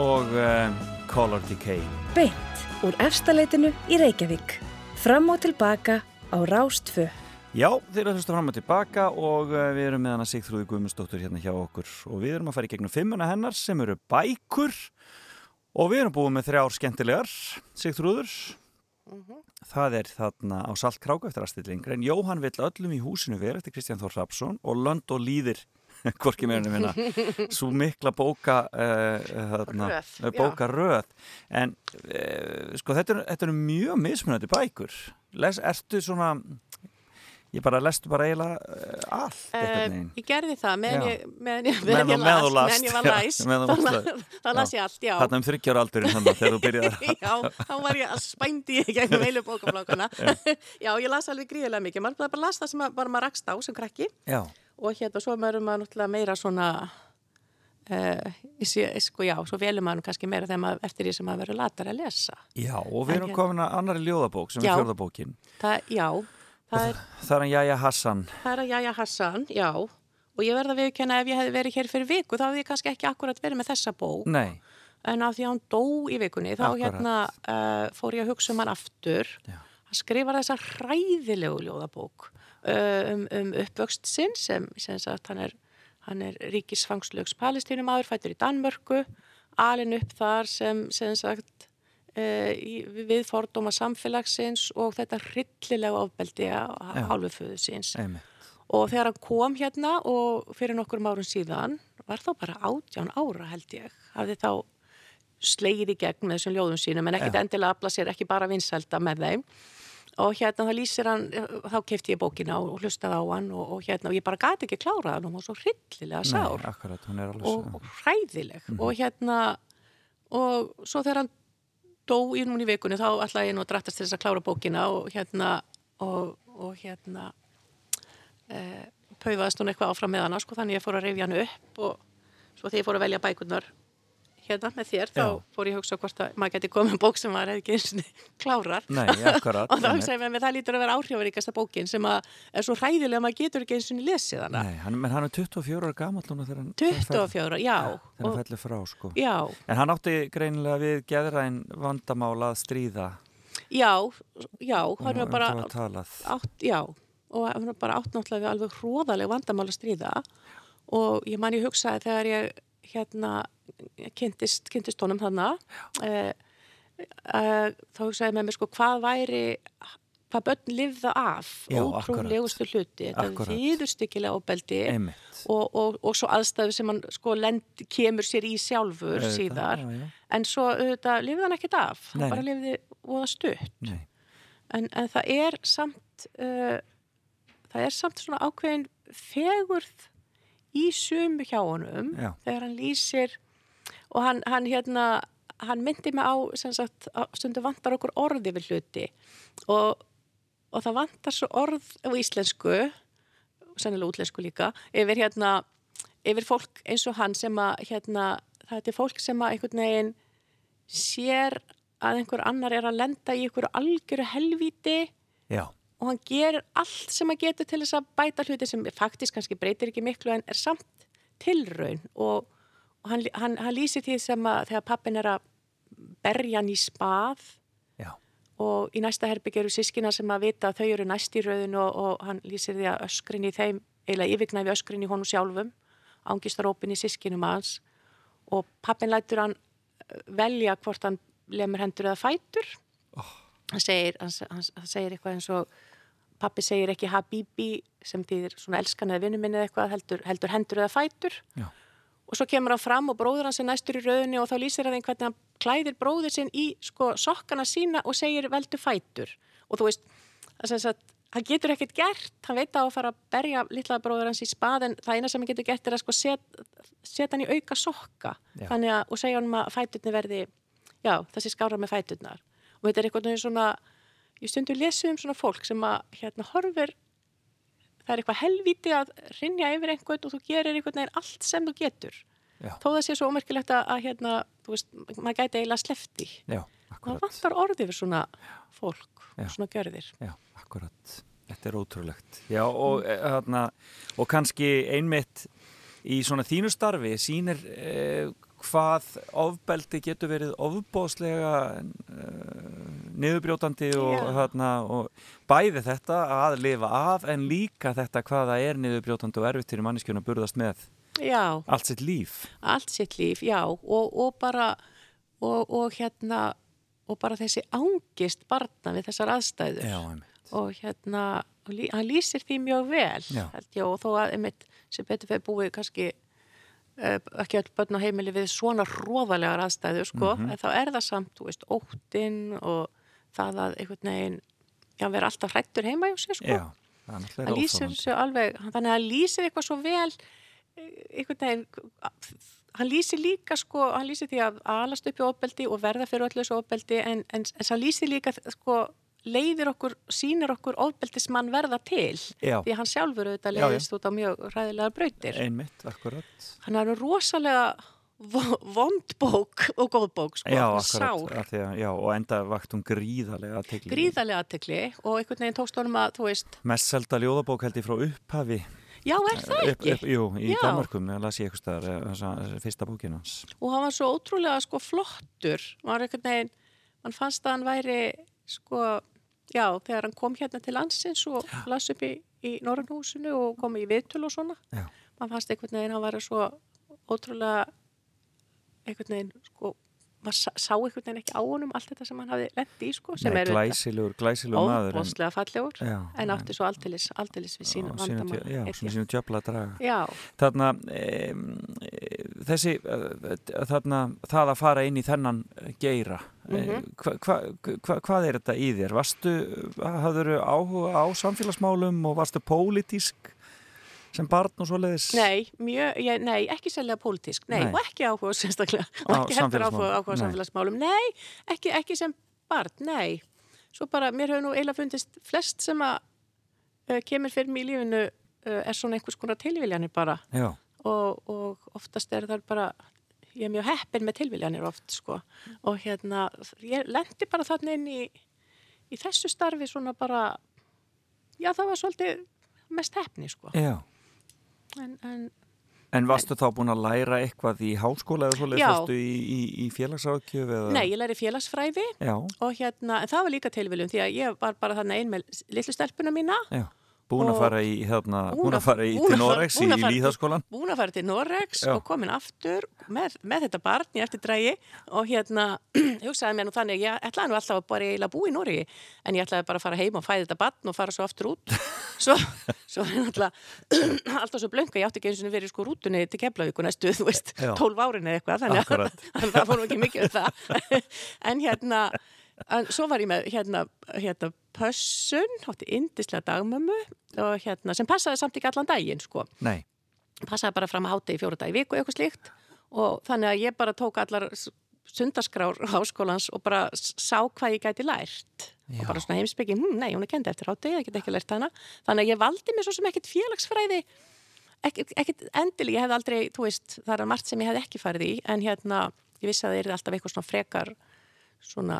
og uh, Color Decay. Beint úr efstaleitinu í Reykjavík. Fram og tilbaka á Rástfö. Já, þeir eru að hlusta fram og tilbaka og uh, við erum með hana Sigþrúði Guðmundsdóttur hérna hjá okkur og við erum að fara í gegnum fimmuna hennar sem eru bækur og við erum búið með þrjár skemmtilegar Sigþrúður. Það er þarna á Saltkráku eftir aðstillingur en Jóhann vill öllum í húsinu vera eftir Kristján Þór Rapsson og Lönd og Lýðir hvorki meðinu minna. Svo mikla bóka uh, þarna, Röð, bóka röð. En uh, sko þetta eru er mjög mismunandi bækur. Les, ertu svona ég bara lestu bara eiginlega uh, allt ég gerði það meðan Já. ég, meðan ég, meðan ég meðan ég var já, læs. þá, las ég allt, já. Þarna um þryggjára aldurinn þannig þegar þú byrjaði já, þá var ég að spændi í gegnum heilu bókaflokana já, ég las alveg gríðilega mikið. Maður bara las það sem að- bara maður rakst á sem krakki. Já, og hérna svo maður maður náttúrulega meira svona uh, sko já, svo velum maður kannski meira þegar maður eftir því sem maður verður latar að lesa. Já, og við erum hérna- komin að annari ljóðabók sem Já. er fjörðabókin það, já, það er, það er hann Jæja Hassan. Það er að Jæja Hassan, já. Og ég verða að viðkjanna ef ég hefði verið hér fyrir viku þá hefði ég kannski ekki akkurat verið með þessa bók. Nei, en af því að hann dó í vikunni þá Akkurat. hérna uh, fór ég að hugsa um hann aftur. Já. hann skrifar þessa hræðilegu ljóðabók um, um uppvöxt sinn sem, sem sagt, hann er, hann er ríkisfangslögs palestínumæður fættur í Danmörku alin upp þar sem, sem sagt uh, í, við fordóma samfélagsins og þetta hryllilega ofbeldi á Já. hálfuföðu síns og þegar hann kom hérna og fyrir nokkur árum síðan var þá bara átján ára held ég hafði þá slegið í gegn með þessum ljóðum sínum en Já. endilega afla sér ekki bara vinsælda með þeim og hérna það lýsir hann þá kefti ég bókina og hlustaði á hann og, og hérna og ég bara gati ekki klárað hann og hún var svo hryllilega sár. Nei, akkurat, og, svo og hræðileg. Og hérna og svo þegar hann dó í núna í vikunni þá ætlaði ég nú að drattast til þess að klára bókina og hérna og, og hérna e, pauðaðist hún eitthvað áfram með hana sko þannig ég fór að reyfja hann upp og svo þegar ég fór að velja bækurnar hérna með þér þá Já. fór ég að hugsa hvort að maður geti komið með bók sem maður hefði ekki eins og klárar Nei, akkurat og þá hugsaði mér það lítur að vera áhrifaríkasta bókin sem að er svo hræðilega að maður getur ekki eins og lesið hana. Nei, hann, menn hann er 24 ára hann 24, já, þegar hann og, fellur frá sko. Já, En hann átti greinilega við geðræn vandamál að stríða. Já, já, hann var um bara átt, já, og hann var bara átt náttúrulega við alveg hróðaleg vandamál að stríða. Og ég man ég hugsaði þegar ég hérna kynntist, kynntist honum þannig eh, eh, þá hugsaði með mér sko hvað væri hvað börn lifða af ótrúlegustu hluti. Þetta ofbeldi Einmitt. og, og, og svo aðstæðu sem hann sko lend, kemur sér í sjálfur Auðvitað, síðar. já, já. en svo auðvitað lifði hann ekkert af. Hann Nei, bara nei. lifði voða stutt. En, en það er samt uh, það er samt svona ákveðin fegurð í sumu hjá honum Já. þegar hann lýsir og hann, hann hérna hann myndi mig á, sagt, stundu vantar okkur orði við hluti og, og það vantar svo orð á íslensku sennilega útlensku líka yfir hérna, yfir fólk eins og hann sem að hérna, það er fólk sem að einhvern veginn sér að einhver annar er að lenda í einhverju algjöru helvíti já, og hann gerir allt sem hann getur til þess að bæta hluti sem faktisk kannski breytir ekki miklu en er samt tilraun. Og, og hann, hann, hann lýsir því sem að þegar pappin er að berja hann í spað já, og í næsta herbygg eru sískina sem að vita að þau eru næst í rauðinu og, og hann lýsir því að öskrin í þeim, eiginlega yfirgnæfi öskrin í honum sjálfum, ángistarópin í sískinum hans. Og pappin lætur hann eh, velja hvort hann lemur hendur eða fætur. Hann, segir, hann, hann segir eitthvað eins og pappi segir ekki habibi sem þýðir svona elskan eða vinnu minni eða eitthvað heldur, heldur hendur eða fætur. Já, og svo kemur hann fram og bróður hans er næstur í rauðinni og þá lýsir hann hvernig hann klæðir bróður sinn í sko sokkana sína og segir veldu fætur. Og þú veist, það sagt hann getur ekkert gert, hann veit á að fara að berja litla bróður hans í spað en það eina sem hann getur gert er að sko set, setja hann í auka sokka. Að, og segja hann að fæturni verði já, þessi skára með fæturnar. Og þetta er eitthvað svona ég stundu lesu um svona fólk sem að hérna horfir það er eitthvað helvíti að rinja yfir einhvern og þú gerir einhvern veginn allt sem þú getur Já. þó það sé svo ómerkilegt að, að hérna, þú veist, maður gæti eiginlega slefti já, það akkurat vantar orðið fyrir svona fólk Já. svona gjörðir Já, akkurat. Þetta er ótrúlegt. Já, og, mm. hana, og kannski einmitt í svona þínu starfi sýnir uh, hvað ofbeldi getur verið ofbóðslega uh, niðurbrjótandi og, þarna, og bæði þetta að lifa af en líka þetta hvaða er niðurbrjótandi og erfitt fyrir manneskjörn að burðast með Já, allt sitt líf. allt sitt líf, já, og, og bara, og, og hérna, og bara þessi ángist barna við þessar aðstæður. Já. Og hérna, hann lýsir því mjög vel, Já. og þó að, einmitt, sem betur fyrir búið kannski, ekki öll börn á heimili við svona róðalegar aðstæður, sko, Mhm. en þá er það samt, þú veist, óttinn og það að einhvern veginn, já, vera alltaf hrættur heima hjá sér, sko. Já, það er lýsir þessu alveg, þannig að hann lýsir eitthvað svo vel eh, einhvern veginn hann lýsir líka sko, hann lýsir því að alast upp í ofbeldi og verða fyrir öllu þessu ofbeldi en, en, en hann lýsir líka sko, leiðir okkur, sýnir okkur ofbeldismann verða til Já. því hann sjálfur auðvitað Já, já. leiðist út á mjög ræðilegar brautir Einmitt, akkurat. hann er rosalega vo- vond bók og góð bók sko, Já, sár Að, já, og enda vakt hún gríðarlega aðtekli. gríðarlega aðtekli og einhvern veginn tókst honum að, Mest selda ljóðabók held ég frá upphafi. já er það Upp, ekki? upp, jú, í Já. Danmarkum, ég las ég eitthvað staðar, þessa þessa fyrsta bókin hans. og hann var svo ótrúlega sko flottur var einhvern veginn, mann fannst að hann væri sko, já, þegar hann kom hérna til landsins og las upp í, í Norrannhúsinu og kom í viðtöl og svona mann fannst einhvern veginn, hann var svo ótrúlega einhvern veginn, sko maður sá einhvern veginn ekki á honum allt þetta sem hann hafði lendi í, sko, sem Nei, er glæsilegur, glæsilegur maður. óbóðslega fallegur Já, en átti svo aldeilis, aldeilis við sína á sínu vandamál tjö- Já, held svona ég. sínu djöfla að draga. Þarna, e, þessi, e, þarna, það að fara inn í þennan geira, mm Mhm. hva, hva, hva, hvað er þetta í þér? Varstu, hafður áhuga á samfélagsmálum og varstu pólitísk sem barn og svoleiðis? Nei, mjög, ég, nei, ekki sérlega pólitísk, nei, Nei. og ekki áhuga sérstaklega, og ekki samfélagsmálum, áhuga, áhuga á nei. samfélagsmálum, nei, ekki, ekki sem barn, nei. Svo bara, mér hefur nú eiginlega fundist flest sem að uh, kemur fyrir mig í lífinu uh, er svona einhvers konar tilviljanir bara og, og oftast er það bara, ég er mjög heppin með tilviljanir oft, sko, og hérna, ég lendi bara þarna inn í, í þessu starfi svona bara, já, það var svolítið mest heppni, sko, já. En, en En varstu þá búin að læra eitthvað í háskóla eða svoleiðis? Já. Varstu í, í, í félagsráðkjöf eða? Nei, ég læri félagsfræði Já, og hérna, en það var líka tilviljum því að ég var bara þarna ein með litlu stelpuna mína já. Búin að fara í, hérna, Búin að- fara í til Norex í, Líðaskólan? búin að fara til Norex og komin aftur með, með þetta barn í eftirdrægi og hérna hugsaði mér nú þannig, ég ætlaði nú alltaf að bara eiginlega búa í Noregi en ég ætlaði bara að fara heim og fæði þetta barn og fara svo aftur út svo, svo er náttúrulega alltaf svo blönga, ég átti ekki eins og verið sko rútunni til Keflavíku næstu, þú veist. 12 árin eða eitthvað, þannig að það fór nú ekki mikið um það en hérna en svo var ég með hérna, hérna pössun, hátti indislega dagmömmu og hérna, sem passaði samt ekki allan daginn sko. Nei, passaði bara fram að háti í fjóra dag í viku eitthvað slíkt. Og þannig að ég bara tók allar s- sundaskrár háskólans og bara sá hvað ég gæti lært. Já. og bara svona heimsbyggi, hm, nei, hún er kendi eftir háti, ég get ekki lært hana. Þannig að ég valdi mér svo sem ekkit félagsfræði ekkit, ekkit endil, ég hef aldrei, þú veist, það er margt sem ég hef ekki farið í en hérna, ég vissi að það er alltaf eitthvað svona frekar svona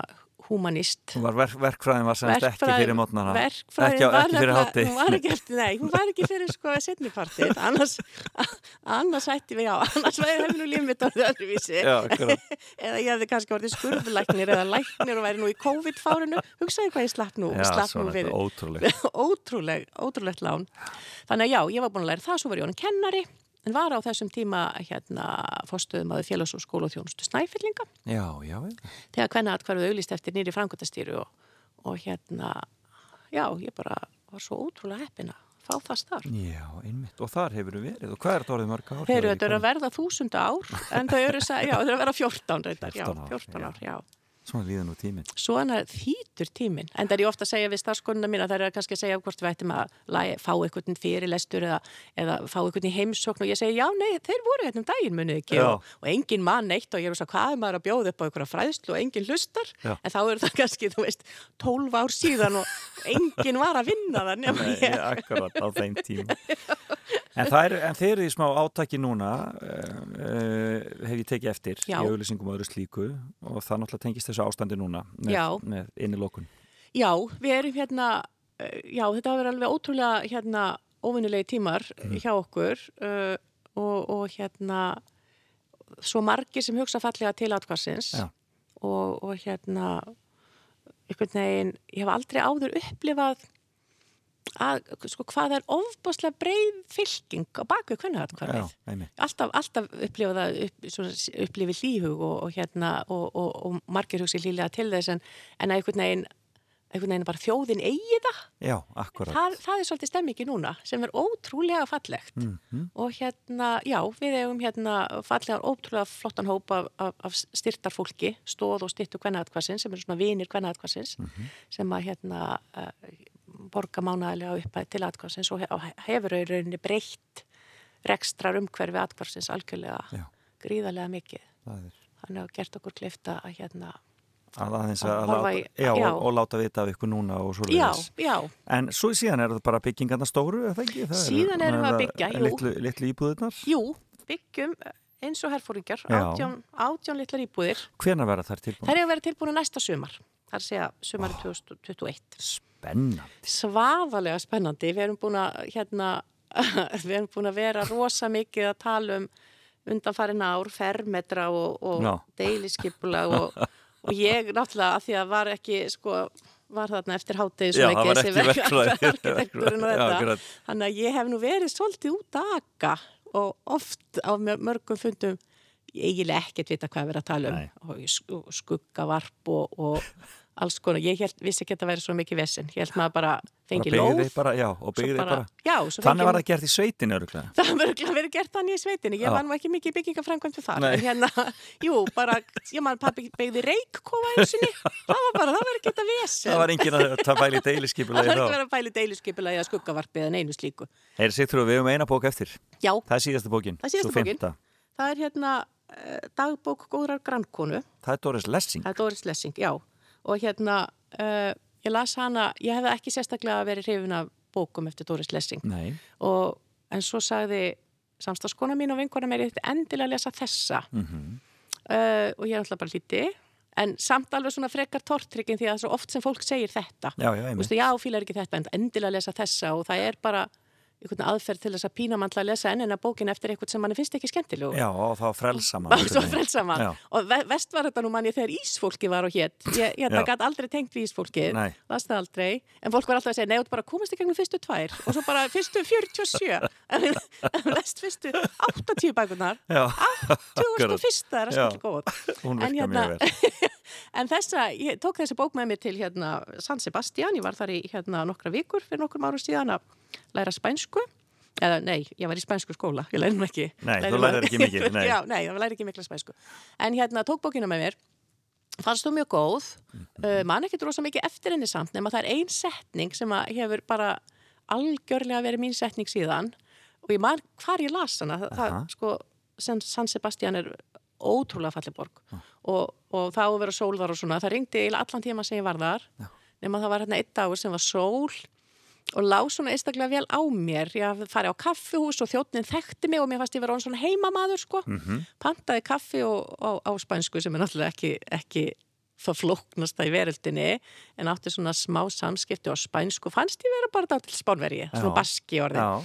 humanist hún var verk, verkfræðin var semst ekki fyrir mótnana verkfræðin á- var ekki fyrir hátti hún var ekki nei, hún var ekki fyrir sko setnipartið, annars annars ætti við, já, annars væri nú lífið mitt orðið öðruvísi. Já, eða ég hefði kannski orðið skurðlæknir eða læknir og væri nú í COVID-fárinu. Hugsaði hvað ég slapp nú, Já, slapp svona, nú fyrir ótrúlegt. ótrúleg, ótrúlegt lán. Þannig að já, ég var búin að læra það, svo var ég honum kennari en var á þessum tíma hérna fórstuðum að félags- og skóla og þjónustu snæfellinga Já, já, já. þegar hvenna atkvarfið auglist eftir nýri framkvæmtastýru og, og hérna, já, ég bara var svo ótrúlega heppin að fá það starf. Já, einmitt. Og þar hefur verið. Og hvað er þetta orðið mörg ár? Þeir eru að verða þúsunda ár, en þau eru, já, þau eru að vera 14 reyndar, 14 ár, 14 já. Svona líða nú tíminn. Svona þýtur tíminn, en það er ég ofta að segja við starfskonuna mína, það er kannski að segja hvort við ættum að lagi, fá eitthvað fyrirlestur eða, eða fá eitthvað í heimsókn og ég segi já, nei, þeir voru hérna um daginn munið ekki og, og engin mann neitt og ég er svo hvað er maður að bjóða upp á einhverja fræðslu og engin hlustar, Já. en þá er það kannski, þú veist, 12 ár síðan og engin var að vinna það nema Nei, ég. akkurat á þeim tíma. En, er, en þeir eru í smá átaki núna, uh, uh, hef ég tekið eftir Já. í auðlýsingum og öðru slíku og það náttúrulega tengist þessu ástandi núna með, með innilokun. Já, við erum hérna, uh, já, þetta hafa verið alveg ótrúlega hérna óvinnulegi tímar hjá okkur og, og hérna svo margir sem hugsa fallega til átkvarsins og, og hérna einhvern veginn, ég hef aldrei áður upplifað að, sko, hvað er ofbáslega breið fylking á bakvið hvernig Já, atkvarfið einmitt. alltaf, alltaf upplifa upp, upplifi hlýhug og, og hérna og, og, og margir hugsi hlýlega til þess en, en að einhvern veginn einhvern veginn bara þjóðin eigi það Já, það, það er svolítið stemmingi núna sem er ótrúlega fallegt Mhm. og hérna, já, við eigum hérna fallegar ótrúlega flottan hóp af, af, af styrtar fólki, stóð og styrtu kvennaðatkvassins sem eru svona vinir kvennaðatkvassins Mhm. sem að hérna uh, borga mánaðilega upp til atkvassins og he- og hefur rauninni breytt rekstrar umhverfi atkvassins algjörlega Já. gríðarlega mikið er þannig að gert okkur klifta að hérna að aðeins Að að láta, í- já, já. Og, og láta vita af ykkur núna og svo já, En svo síðan er það bara byggingarna stóru, er það ekki? Það Síðan erum við að byggja. Litlu, litlu íbúðunar. jú, byggjum eins og herfóringjar, Já. átján, átján litlar íbúðir Hvenær verða þær tilbúin? þær eru að vera tilbúin næsta sumar það er að sumari 2021 Spennandi. svaðalega spennandi við erum búin að hérna, við erum búin að vera rosa mikið að tala um undanfarin ár, fermetra og, og Já. deiliskypula og, og ég náttúrulega að því að var ekki sko, var þarna eftir hátegi var ekki þetta akkurat. þannig að ég hef nú verið svolítið út að akka og oft á mör- mörgum fundum eiginlega ekkert vita hvað við erum að tala um skuggavarp og, og alls konar, ég held, vissi ekki að þetta væri svo mikið vesinn, ég held maður bara fengi lóð bara, já, og byggði bara. já, Þannig var það gert í sveitinu öruglega. það verið gert þannig í sveitinni, ég var nú ekki mikið byggingafrænkvæmt þar, Nei. en hérna, jú, bara, ég man pappi byggði reikkofa einsinni, það var bara, það var ekki þetta vesen. Það var engin að það bæli Það deiliskypulegi var ekki að pæli deiluskipula eða skuggavarpi eða neinu slíku. Heyri Sigþrú, við höfum eina bók eftir. Og hérna, uh, ég las hana, ég hefði ekki sérstaklega verið hrifin af bókum eftir Doris Lessing. Og en svo sagði samstagskona mín og vinkona mér ætti endilega að lesa þessa. Mm uh, og ég er alltaf bara hlíti en samt alveg svona frekar tortryggin því að það er svo oft sem fólk segir þetta. Já, já, veistu, já, fílar ekki þetta en endilega að lesa þessa og það er bara einhvern aðferð til þess að pína mann til að lesa ennina bókin eftir eitthvað sem mann finnst ekki skemmtilegu Já, og þá frelsa og mann. svo frelsama Já. og ve vest var þetta nú manni þegar Ísfólki var og hétt ég, ég gæti aldrei tengt við Ísfólki aldrei, en fólk var alltaf að segja nei, þú bara komast í gegnum fyrstu tvær. Og svo bara fyrstu 47 en lest fyrstu 80 bækunar Já, 2001 er að skilja góð hún En virka hérna- mjög vel. En þessa, ég tók þessi bók með mér til hérna San Sebastian, ég var þar í hérna nokkra vikur fyrir nokkrum árum síðan að læra spænsku eða nei, ég var í spænsku skóla, ég læri nú ekki. Nei, Læri þú lærir ekki mikið, nei. Já, nei, ég læri ekki mikla spænsku. En hérna tók bókina með mér. Fannst þú mjög góð. Mhm. uh, man ekki drosa mikið eftir henni samt nema það er ein setning sem hefur bara algjörlega verið mín setning síðan. Og ég man hvar ég las hana það, það sko, San, San Sebastian er ótrúlega falleg borg. Og, og það á að vera sól þar og svona það ringdi allan tíma sem ég var þar. Já. nema það var hérna einn dagur sem var sól og lág svona einstaklega vel á mér. Ég farið á kaffihús og þjóttnin þekkti mig og mér fannst ég vera svona heimamaður sko. Mhm. pantaði kaffi og, og, á spænsku sem er náttúrulega ekki, ekki það flóknasta í veröldinni en átti svona smá samskipti á spænsku. Fannst ég vera bara dátil spánverji svona baski orðin Já,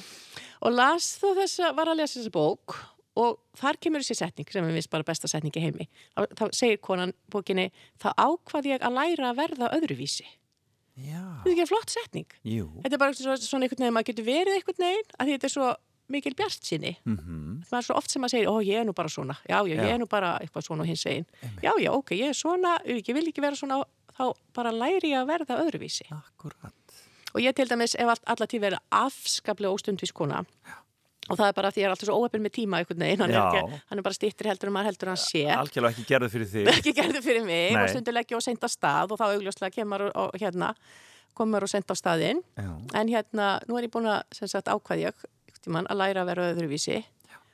og las þó þess að var að lesa þessa bók og þar kemur þessi setning sem er vist bara besta setning í heimi. Þá, þá segir konan bókinni þá ákvað ég að læra að verða öðruvísi þetta er ekki flott setning. Jú. þetta er bara svo, svona einhvern veginn maður getur verið einhvern veginn að þetta er svo mikil bjart sinni Mm maður er svo oft sem maður segir, ó ég er nú bara svona. Já, já, ég Já. er nú bara eitthvað svona og hins einn já, já, ok, ég er svona, ég vil ekki vera svona þá bara læri ég að verða öðruvísi. Akkurat. og ég til dæmis ef allt, alla tíð verið afskaplega óstundvís kona og það er bara því að ég er alltaf svo óöfn með tíma einhvern veginn, hann er, ekki, hann er bara stýttir heldur en maður heldur hann sé Algjörlega ekki gerðu fyrir þig. ekki gerði fyrir mig Nei. og stundur leggja og senda stað og þá augljóslega kemur og, hérna komur og senda á staðinn Já. en hérna, nú er ég búin að sem sagt ákvað ég einhvern tímann, að læra að vera öðruvísi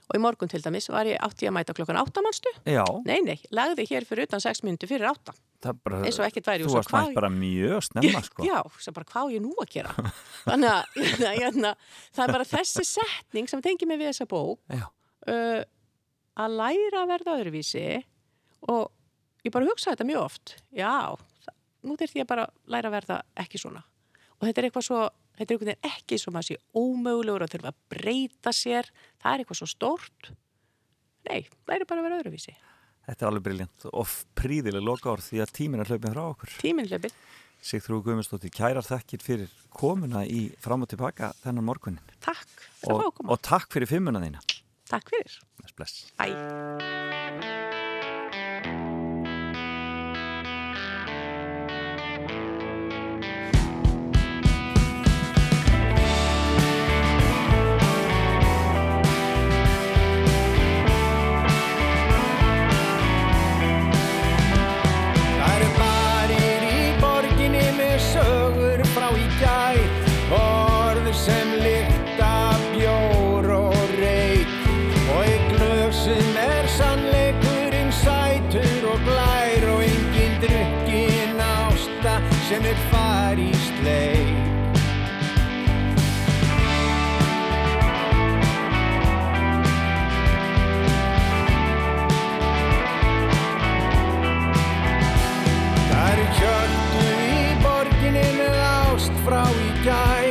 og í morgun til dæmis var ég átti að mæta klokkan áttamannstu Já, nei, nei, lagði hér fyrir utan sex myndu fyrir áttan það er bara, Eins og ekkert væri, þú varst mætt bara mjög snemma, sko. Já, sem bara hvað ég nú að gera? Þannig að hérna, hérna, það er bara þessi setning sem tengir mig við þessa bók uh, að læra að verða öðruvísi og ég bara hugsa þetta mjög oft. Já, það, nú þurfti ég bara að læra að verða ekki svona. Og þetta er eitthvað svo þetta er einhvern veginn ekki sem að sé ómögulegur að þurfa að breyta sér. Það er eitthvað svo stórt. Nei, það er bara að vera öðruvísi. Þetta er alveg briljant og príðileg loka ár því að tímin er hlaupin frá okkur. Tímin hlaupin Sigtrú Guðmundsdóttir, kærar þakkir fyrir komuna í fram og tilbaka þennan morgunin Takk fyrir og, að koma. Og takk fyrir fimmuna þína. Takk fyrir. Bless, bless. sást frá í gær.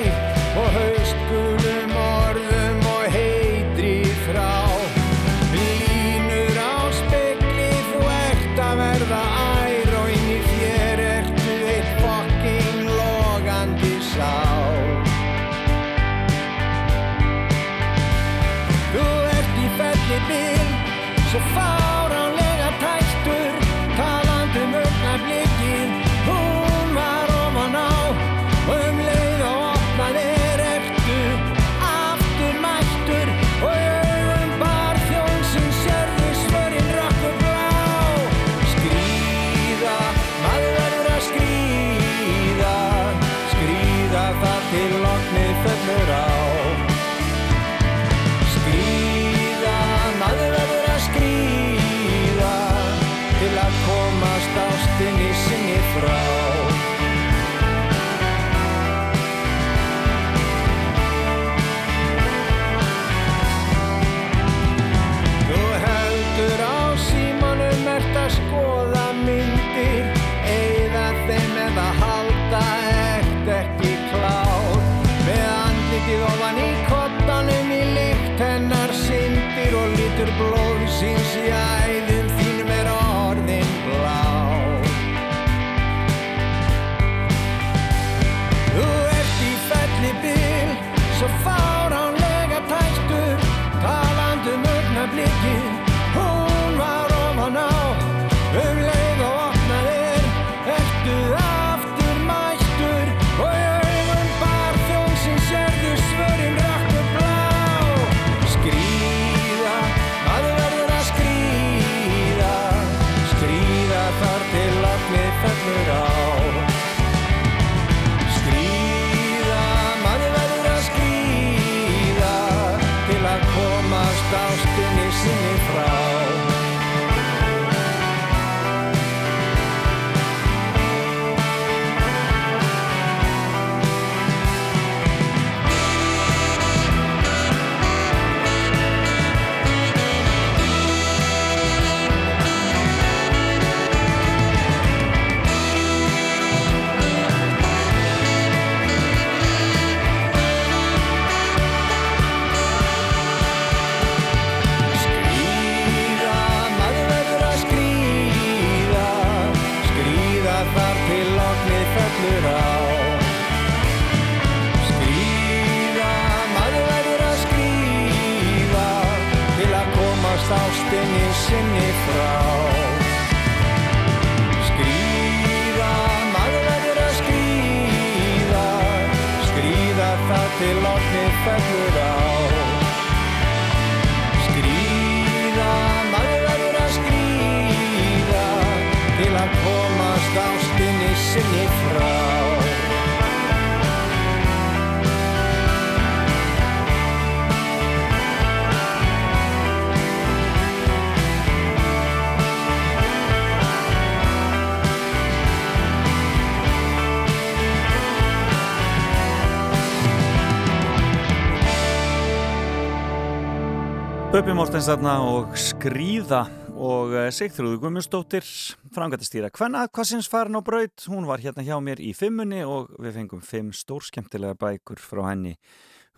Böbbi Mórtens þarna og Skríða og eh, Sigþrúður Gummustóttir framgættistýra Hvenna Kvassins farin á braud hún var hérna hjá mér í fimmunni og við fengum fimm stórskemtilega bækur frá henni.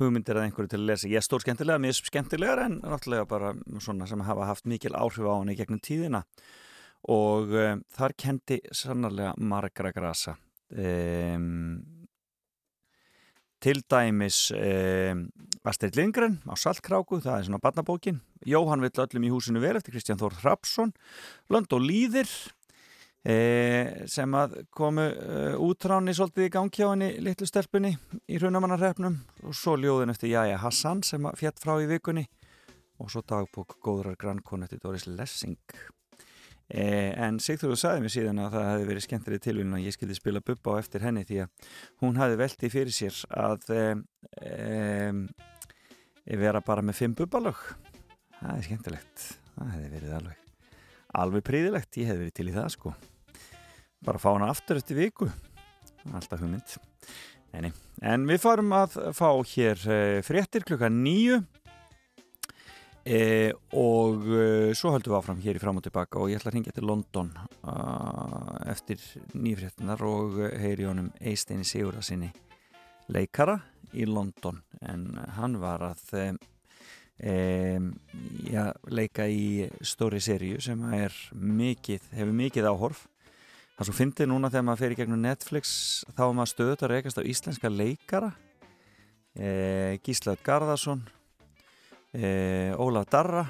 Hugmyndir að einhverju til að lesa. Ég er stórskemtilega, mér er skemtilegar en náttúrulega bara svona sem hafa haft mikil áhrif á henni gegnum tíðina. Og um, þar kendi sannarlega margra grasa. Um, til dæmis um, Astrid Lindgren á Saltkráku, það er svona barnabókin. Jóhann vill öllum í húsinu verið eftir Kristján Þór Hrapsson Lönd og Lýðir e, sem að komu e, útráni svolítið í henni litlu stelpunni í hrunamannarrefnum og svo ljóðin eftir Jæja Hassan sem fjett frá í vikunni. Og svo dagbók góðrar grannkonu eftir Doris Lessing. Eh, en Sigþróður sagði mér síðan að það hefði verið skemmtileg tilvíðin að ég skildi spila bubba á eftir henni því að hún hefði veltið fyrir sér að eh, eh, vera bara með fimm bubbalög. Það er skemmtilegt. Það hefði verið alveg alveg príðilegt, ég hefði verið til í það sko. Bara fá hana aftur eftir viku. Alltaf hugmynd. Neini. en við farum að fá hér eh, fréttir klukka nýju E, og e, svo höldum við áfram hér í fram og tilbaka og ég ætla að ringja til London uh, eftir nýfréttinar og heyri honum Eisteini Sigurða sinni leikara í London. En hann var að e, ja, leika í stóri seríu sem mikið, hefur mikið áhorf. Það svo fyndið núna þegar maður fer í gegnum Netflix þá er maður stöðut að reykast á íslenska leikara. Gíslaður Garðarsson eh, Ólaf Darra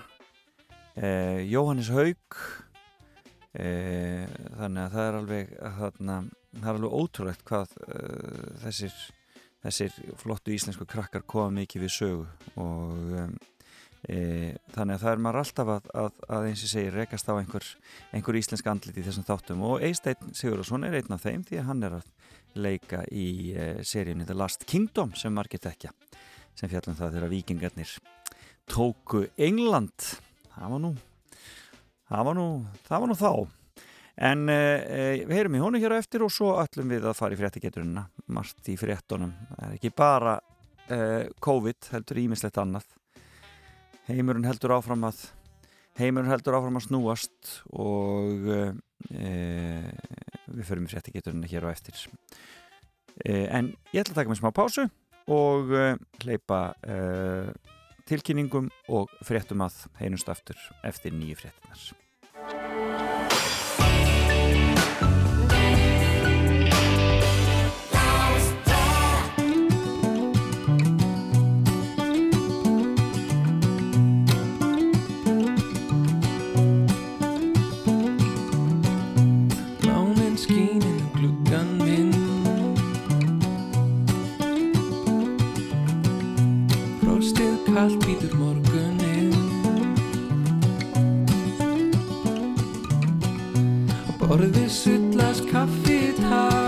eh, Jóhannes Haug eh, þannig að það er alveg þarna, það er alveg ótrúlegt hvað þessir þessir flottu íslensku krakkar koma mikið við sögu og e, þannig að það er maður alltaf að, að, að eins og segir rekast á einhver, einhver íslensk andlit í þessum þáttum og Eisteinn Sigurðarsson er einn af þeim því að hann er að leika í e, seríunni The Last Kingdom sem margir tekja sem fjallum það þegar vikingarnir tóku England. Það var nú það var nú, það var nú þá. En eh, við heyrum í honu hér á eftir og svo ætlum við að fara í fréttigeturina margt í fréttonum það er ekki bara eh, COVID heldur ímislegt annað. Heimurinn heldur áfram að heimurinn heldur áfram að snúast og eh, við förum í fréttigeturina hér á eftir. Eh, en ég ætla að taka mig smá pásu og eh, hleypa eh, tilkynningum og fréttum að heinust aftur eftir nýju fréttinar. Kallt býtur morgunin Og borðið sullast kaffi tá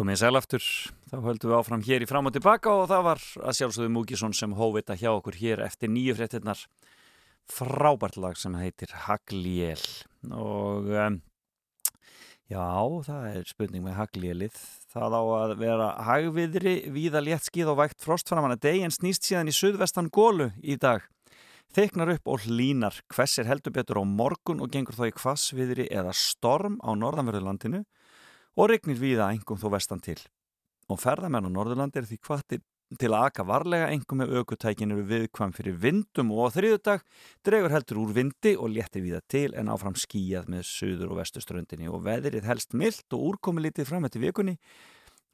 Komið sælaftur, þá höldum við áfram hér í fram og tilbaka og það var að sjálfsögðu Múkisson sem hóvita hjá okkur hér eftir nýju fréttinnar frábært lag sem heitir Hagliel. Og um, já, það er spurning með Haglielið. Það á að vera hagviðri víða léttskið og vægt frost framan að deg en snýst síðan í suðvestan gólu í dag. Þeiknar upp og hlínar hvessir heldur betur á morgun og gengur þá í kvassviðri eða storm á norðanverðurlandinu og regnir viða engum þó vestan til. Og ferðamenn á Norðurlandi er því kvartir til að aka varlega engum með aukutækinu viðkvæm fyrir vindum og á þriðudag dregur heldur úr vindi og léttir viða til en áfram skíjað með söður og vestuströndinni og veðrið helst myllt og úrkomi litið fram eftir vikunni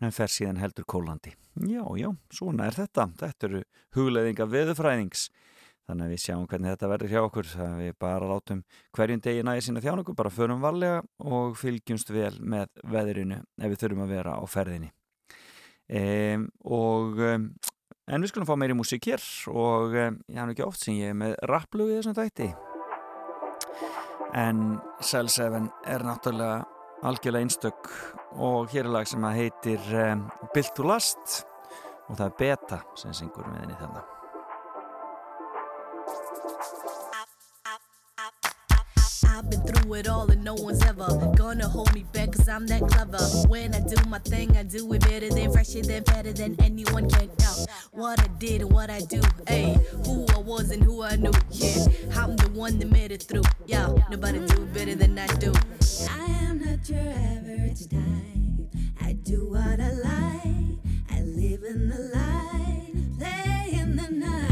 en fer síðan heldur kólandi. Já, já, svona er þetta. Þetta eru hugleðinga veðufræðings þannig að við sjáum hvernig þetta verður hjá okkur að við bara látum hverjum degi næði sína þjánugu, bara förum varlega og fylgjumst vel með veðurinu ef við þurfum að vera á ferðinni. Um, og um, en við skulum fá meiri músík hér og um, ég haf ekki oft sem ég er með rapplu í þessum dætti en Cell 7 er náttúrulega algjörlega einstök og hér er lag sem að heitir Built to Last og það er Beta sem syngur með henni þannig I've been through it all and no one's ever gonna hold me back cause I'm that clever. When I do my thing, I do it better than fresher than better than anyone can tell. What I did and what I do, hey, who I was and who I knew, yeah. I'm the one that made it through, yeah. Nobody do better than I do. I am not your average type. I do what I like. I live in the light, play in the night.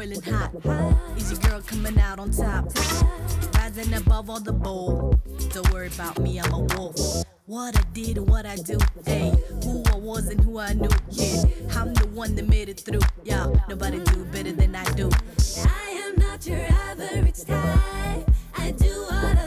Boiling hot. Easy girl coming out on top. Rising above all the bowl. Don't worry about me, I'm a wolf. What I did and what I do, hey, who I was and who I knew, yeah. I'm the one that made it through, yeah. Nobody do better than I do. I am not your average type. I do what I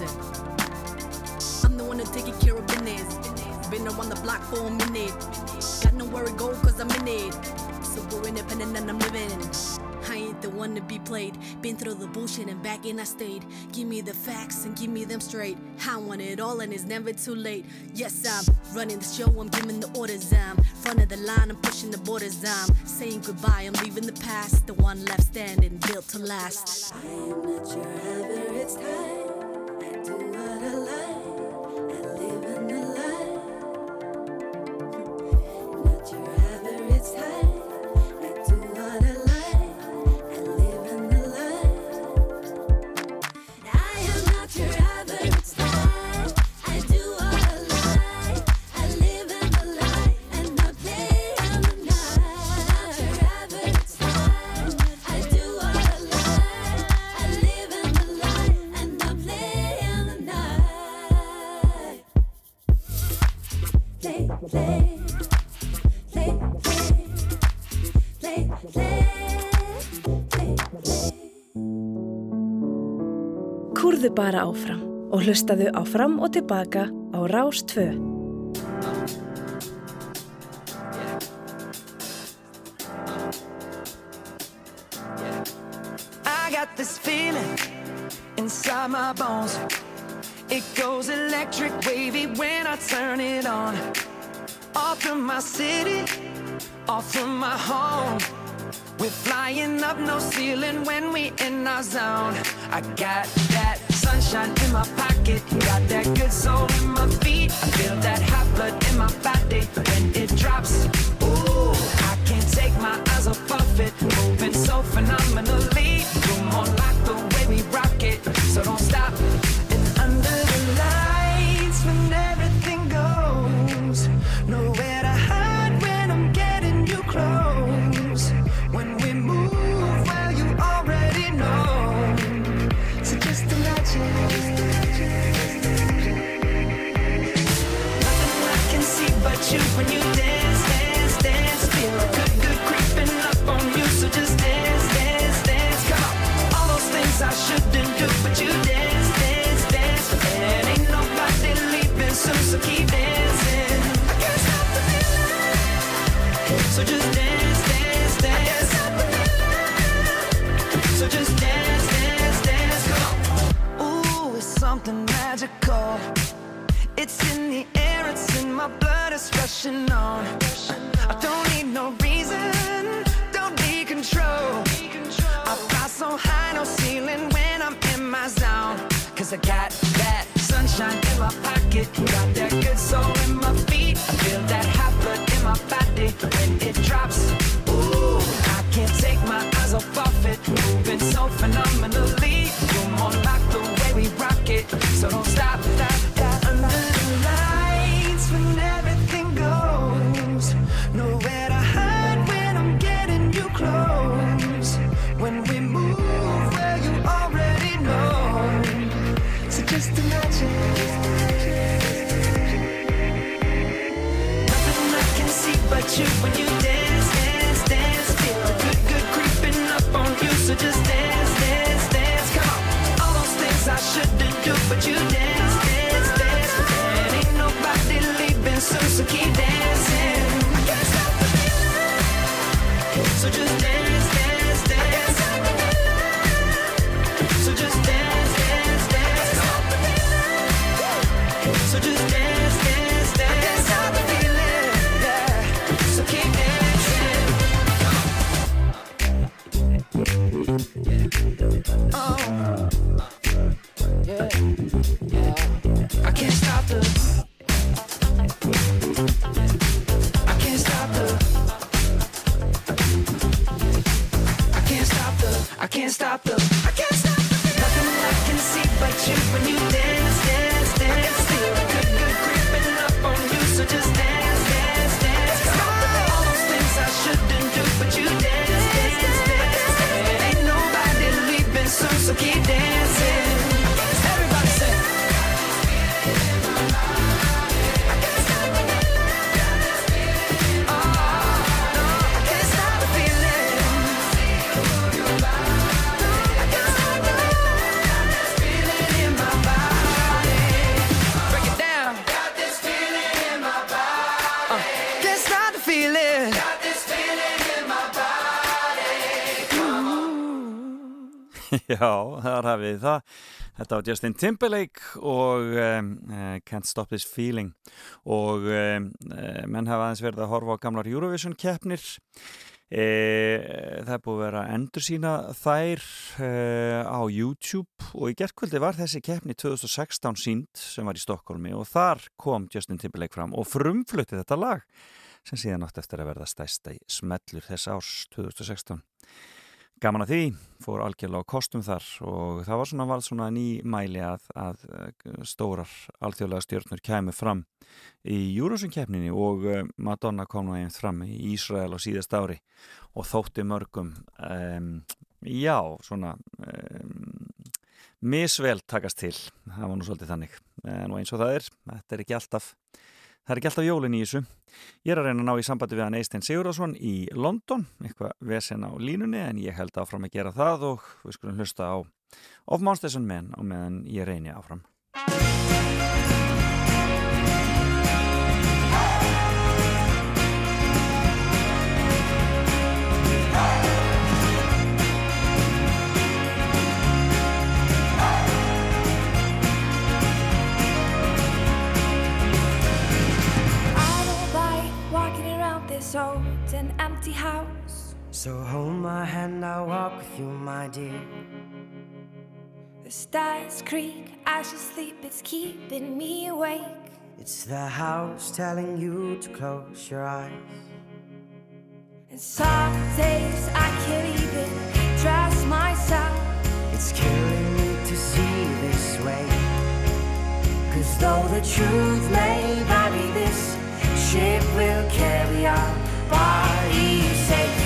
listen. I'm the one that taking care of business. Been around the block for a minute. Got nowhere to go cause I'm in it. So we're independent and I'm living. I ain't the one to be played. Been through the bullshit and back and I stayed. Give me the facts and give me them straight. I want it all and it's never too late. Yes, I'm running the show, I'm giving the orders. I'm front of the line, I'm pushing the borders. I'm saying goodbye, I'm leaving the past. The one left standing, built to last. I am not ever it's time. Do what I bara áfram og hlustaðu á fram og tilbaka á Rás 2. I got this feeling inside my bones. It goes electric wavy when I turn it on. Off from my city, off from my home. We're flying up no ceiling when we in our zone. I got sunshine in my pocket, got that good soul in my feet. I feel that hot blood in my body when it drops. Ooh, I can't take my eyes off of it, moving so phenomenally. Come on, like the way we rock it, so don't stop. My rushing on. I don't need no reason, don't need control. I fly so high, no ceiling when I'm in my zone. Cause I got that sunshine in my pocket, got that good soul in my feet. I feel that hot blood in my body when it drops. Ooh, I can't take my eyes off of it, moving so phenomenally. You're more like the way we rock it, so don't stop, stop, Já, þar hafið þið það. Þetta var Justin Timberlake og um, uh, Can't Stop This Feeling og um, uh, menn hafa aðeins verið að horfa á gamlar Eurovision keppnir. E, það er búið að vera endur sína þær e, á YouTube og í gerðkvöldi var þessi keppni 2016 sínd sem var í Stokkólmi og þar kom Justin Timberlake fram og frumflutti þetta lag sem síðan átt eftir að verða stæsta í smellur þess árs 2016. Gaman að því, fór algjörlega á kostum þar og það var svona, svona ný mæli að, að stórar alþjóðlega stjórnur kæmu fram í Júrusun-keppninni og Madonna kom nú einn fram í Ísrael á síðast ári og þótti mörgum, um, já, svona um, misvel takast til, það var nú svolítið þannig, en eins og það er, þetta er ekki alltaf Það er ekki alltaf jólin í þessu. Ég er að reyna að ná í sambandi við hann Eistein Sigurðarsson í London, eitthvað vesen á línunni en ég held áfram að gera það og við skulum hlusta á Of Monsters and Men og meðan ég reyni áfram. So hold my hand, I'll walk with you, my dear. The stars creak as you sleep, it's keeping me awake. It's the house telling you to close your eyes. And some days I can't even trust myself. It's killing me to see this way. Cause though the truth may vary, this ship will carry our bodies safe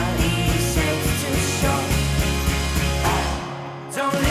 Don't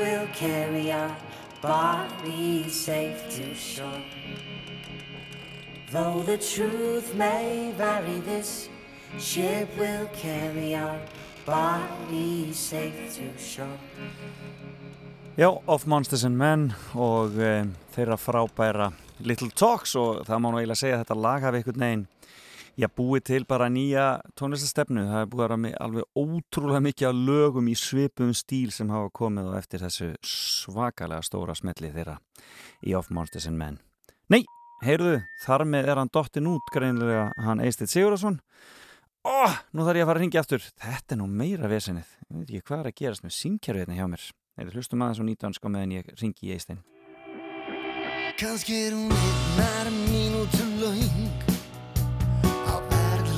will carry our body safe to shore. Though the truth may vary, this ship will carry our body safe to shore. Já, Of Monsters and Men og um, þeirra frábæra Little Talks og það má nú eiginlega segja að þetta lag hafi einhvern veginn já, búið til bara nýja tónlistastefnu það hefur búið að vera alveg ótrúlega mikið af lögum í svipum stíl sem hafa komið og eftir þessu svakalega stóra smelli þeirra í Of Monsters and Men. Nei, heyrðu, þar með er hann dottin út greinlega hann Eistið Sigurðarsson Ó, nú þarf ég að fara að ringja aftur. Þetta er nú meira vesenið. Ég veit ekki hvað er að gerast með símkerfi hérna hjá mér. Eða hlustum aðeins og nýtanska meðan ég ringi í Eistein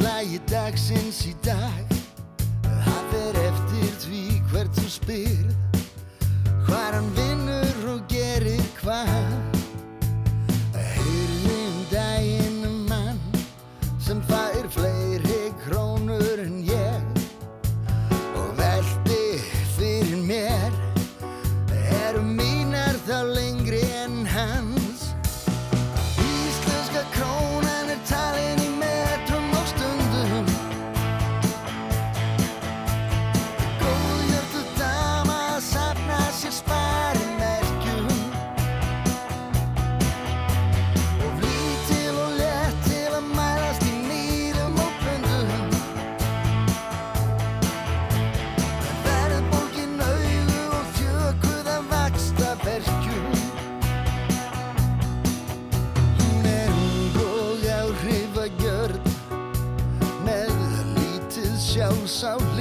verðlægi dagsins í dag. Það fer eftir því hvert þú spyr. Hvar hann vinnur og gerir hvað out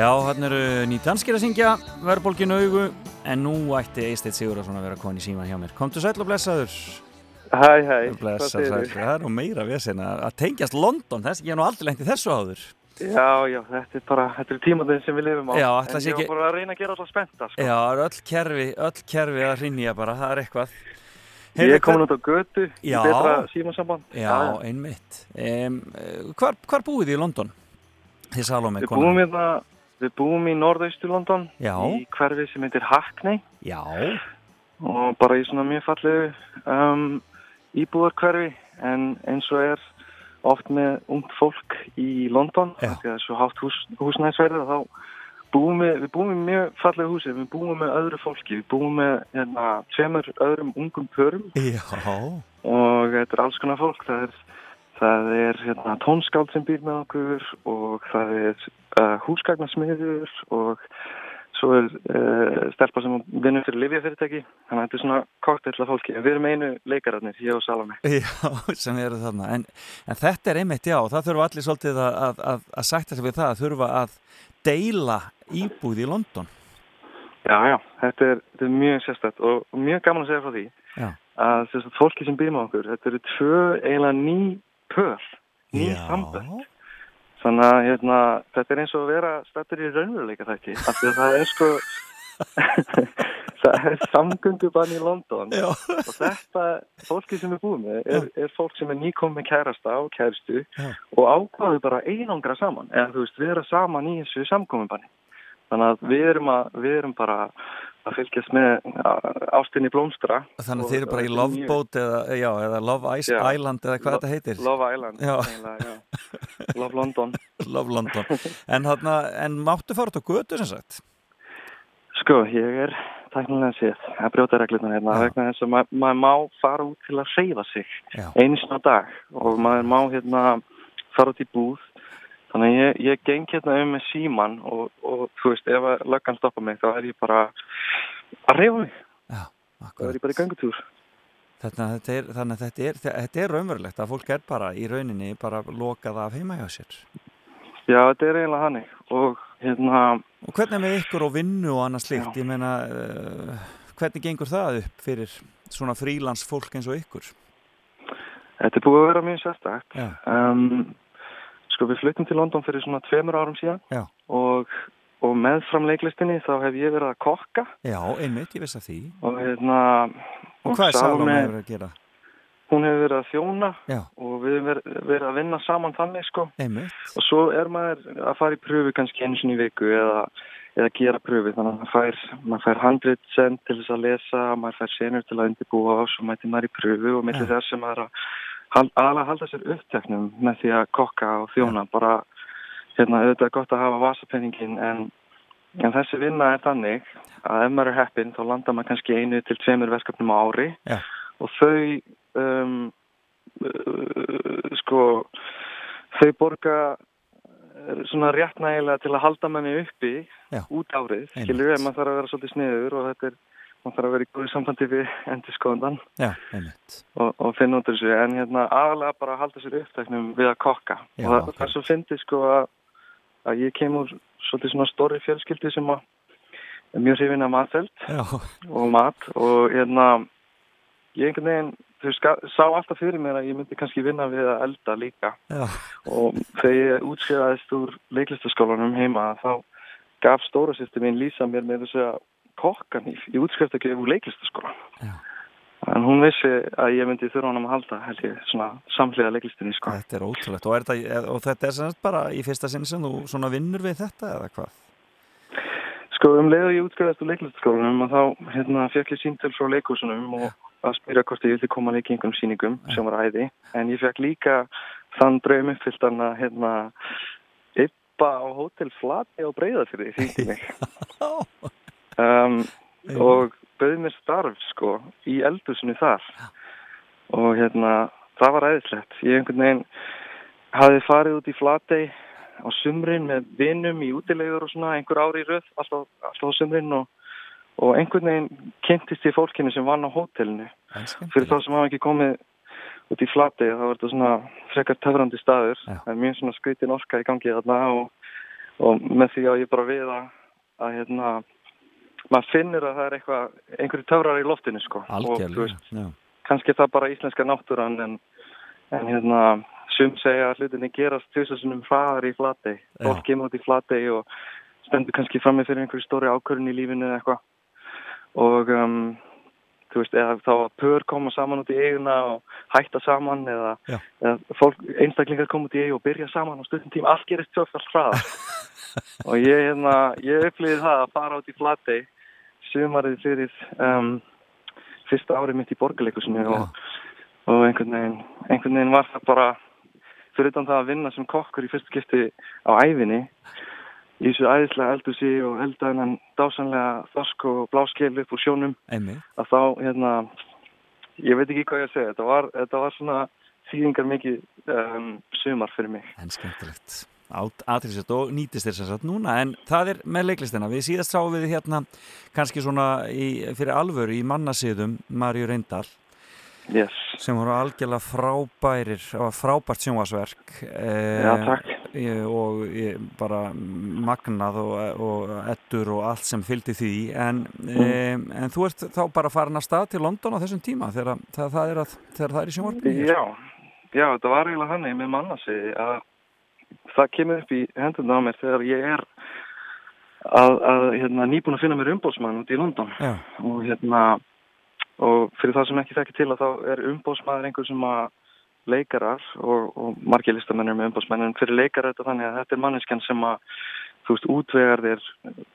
Já, hann eru nýtanskir að syngja verðbólgin augu en nú ætti Eisteit Sigurðarsson að vera koni síman hjá mér Komdu sæll og blessaður Hæ, hæ, hvað segirðu? sæll, það er nú meira vesen að tengjast London, þess ég hef nú aldrei lengt í þessu áður Já, já, þetta er bara, þetta er tímaðin sem við lifum á. Já, En ég var ekki- bara að reyna að gera alltaf spennta, sko. Já, er öll kerfi, öll kerfi að rinja bara, það er eitthvað Ég er komin út á götu, Já. betra símasamband. Já, einmitt um, hvar, hvar búið þið í London? Þið Við búum, hérna, við búum í norðaustu London, Já. í hverfi sem heitir Hackney. Já. Og bara í svona mjög fallegu um, íbúðarkverfi, en eins og er oft með ungt fólk í London, því að það er svo hátt hús, húsnæðsverðið, þá búum við, við búum í mjög fallegu húsi, við búum með öðru fólki, við búum með hérna, tveimur öðrum ungum pörum Já. og þetta er alls konar fólk það er, það er hérna, tónskáld sem býr með okkur og það er uh, húsgagnasmiður og svo er uh, stelpa sem vinnur fyrir livjafyrirtæki þannig að þetta er svona koktell af fólki. Við erum einu leikararnir, ég og Salome. Já, sem eru þarna. En, en þetta er einmitt, já, það þurfa allir svolítið að, að, að, að sætta sig við það að þurfa að deila íbúð í London. Já, já, þetta er, þetta er mjög sérstætt og, mjög gaman að segja frá því Já. að sérstætt fólki sem býr með okkur þetta eru tvö eiginlega ný pör, ný sambönd Þannig að hérna, þetta er eins og að vera stættur í raunveruleika þekki. Af því að það er sko, það er samgöngubann í London. Já. Og þetta, fólki sem við búum með, er, er fólk sem er nýkom með kærasta og kæristu Já. og ákvaðu bara einangra saman. Eða þú veist, vera saman í þessu samkominbanni. Þannig að við erum, að, við erum bara að fylgjast með ástinni blómstra. Þannig að Og þið eru bara í Love Boat eða, já, eða Love Ice Já. Island eða hvað þetta heitir Love Island, Já. eiginlega, já. Love London. Love London En, þarna, en máttu fara út á götu sem sagt? Sko, ég er tæknilega séð að brjóta reglurnar hérna vegna þess að ma maður má fara út til að reyfa sig Já. sinna á dag og maður má hérna fara út í búð þannig ég, ég geng hérna um með síman og, og þú veist, ef að löggan stoppa mig þá er ég bara að reyfa mig Já, þá er ég bara í gangutúr er, þannig að þetta er, þetta er raunverulegt að fólk er bara í rauninni bara lokað af heima hjá sér. Já, þetta er eiginlega hannig og hérna, Og hvernig er með ykkur og vinnu og annað slíkt? Ég meina, uh, hvernig gengur það upp fyrir svona frílans fólk eins og ykkur? þetta er búið að vera mjög sérstakt. Já. Um, sko, við fluttum til London fyrir svona tveimur árum síðan Já. og, og með fram leiklistinni þá hef ég verið að kokka Já, einmitt, ég veist að því. og hérna... Og hvað er Salome hefur að gera? Hún hefur verið að þjóna Já. og við hefum verið, verið að vinna saman þannig sko. Einmitt. Og svo er maður að fara í pröfu kannski einu sinni í viku eða, eða gera pröfu. Þannig að maður fær, maður fær handrit send til þess að lesa, maður fær senur til að undirbúa og svo mæti maður í pröfu og millir þess sem maður að aðalega halda sér uppteknum með því að kokka og þjóna. Bara, hérna, auðvitað er gott að hafa vasapenningin en, en þessi vinna er þannig að ef maður er heppinn þá landar maður kannski einu til tveimur verkefnum á ári Já. og þau um, uh, sko þau borga uh, svona rétt nægilega til að halda manni uppi Já. út árið skilur við, maður þarf að vera svolítið sniður og þetta er, maður þarf að vera í góði sambandi við endur einmitt. og, og finna út þessu en hérna aðalega bara að halda sér uppteknum við að kokka Já, og það, það svo fyndið sko að, að ég kemur svolítið svona stóri fjölskyldi sem að er mjög hrifin af matfeld Já. og mat og hérna ég einhvern veginn þau ska, sá alltaf fyrir mér að ég myndi kannski vinna við að elda líka Já. og þegar ég útskrifaðist úr leiklistaskólanum heima þá gaf stóra sýsti mín Lísa mér með þess að kokkanýf í útskriftakjöf úr leiklistaskólan Já. en hún vissi að ég myndi þurfa honum að halda held ég svona samhliða leiklistinni sko. Þetta er ótrúlegt og, er þetta, og þetta er sem sagt bara í fyrsta sinn sem þú svona vinnur við þetta eða hvað? Sko um leið og ég útskrifaðist úr leiklistaskólanum og þá hérna, fekk ég síntöl frá leikúsunum og að spyrja hvort ég vildi koma í einhverjum síningum sem var æði en ég fekk líka þann draum uppfylltan að hérna yppa á hótel Flati á Breiðafyrði því mig um, og bauði mér starf sko í eldusinu þar. Og hérna það var æðislegt. Ég einhvern veginn hafði farið út í Flatey á sumrin með vinum í útilegur og svona einhver ári í röð alltaf, alltaf á sumrin og, og einhvern veginn kynntist ég fólkinu sem vann á hótelinu. Fyrir þá sem hafa ekki komið út í Flatey þá var þetta svona frekar töfrandi staður. Það er mjög svona skrítin orka í gangi þarna og, og með því að ég bara við að, að hérna maður finnur að það er eitthvað einhverju töfrar í loftinu sko. Og Algjörlega. veist, Já. kannski er það bara íslenska náttúran en, en hérna sum segja að hlutinni gerast tjóðsessunum hraðar í flatei fólk kemur út í flatei og stendur kannski frammi fyrir einhverju stóri ákvörðin í lífinu eða eitthvað. Og um, þú veist, eða þá að pör koma saman út í eiguna og hætta saman eða, eða fólk, einstaklingar koma út í eigu og byrja saman á stundum tíma, allt gerist tjóðfall hraðar og ég, hérna, ég upplýði það að fara út í flatei sumarið fyrir um, fyrsta árið mitt í borgarleikusinu og, og einhvern veginn einhvern veginn var það bara fyrir utan það að vinna sem kokkur í fyrsta skipti á æfinni í þessu æðislega eldúsi og elda hennan dásanlega þosk og bláskel upp úr sjónum Einmitt. að þá, hérna ég veit ekki hvað ég að segja, þetta var, þetta var svona þýðingar mikið um, sumar fyrir mig. En skemmtilegt aðriðsett og nýtist þér sagt núna en það er með leiklistina, við síðast sáum við hérna kannski svona í, fyrir alvöru í mannasiðum Marju Reyndal yes. sem voru algjörlega frábærir frábært sjónvasverk eh, Já, takk. ég, og bara magnað og, og ettur og allt sem fylgdi því en, Mm. eh, en þú ert þá bara farin af stað til London á þessum tíma þegar, þegar, það, er að, þegar það er í sjónvarpinu Já, já, þetta var eiginlega þannig með mannasi að það kemur upp í hendurna á mér þegar ég er að, að hérna, nýbúin að finna mér umbóðsmann út í London. Já. og hérna og fyrir það sem ekki þekkir til að þá er umbóðsmaður einhver sem að leikarar og, og margir listamennir með umbóðsmenn en fyrir leikarar þetta þannig að þetta er manneskjan sem að þú veist, útvegar þér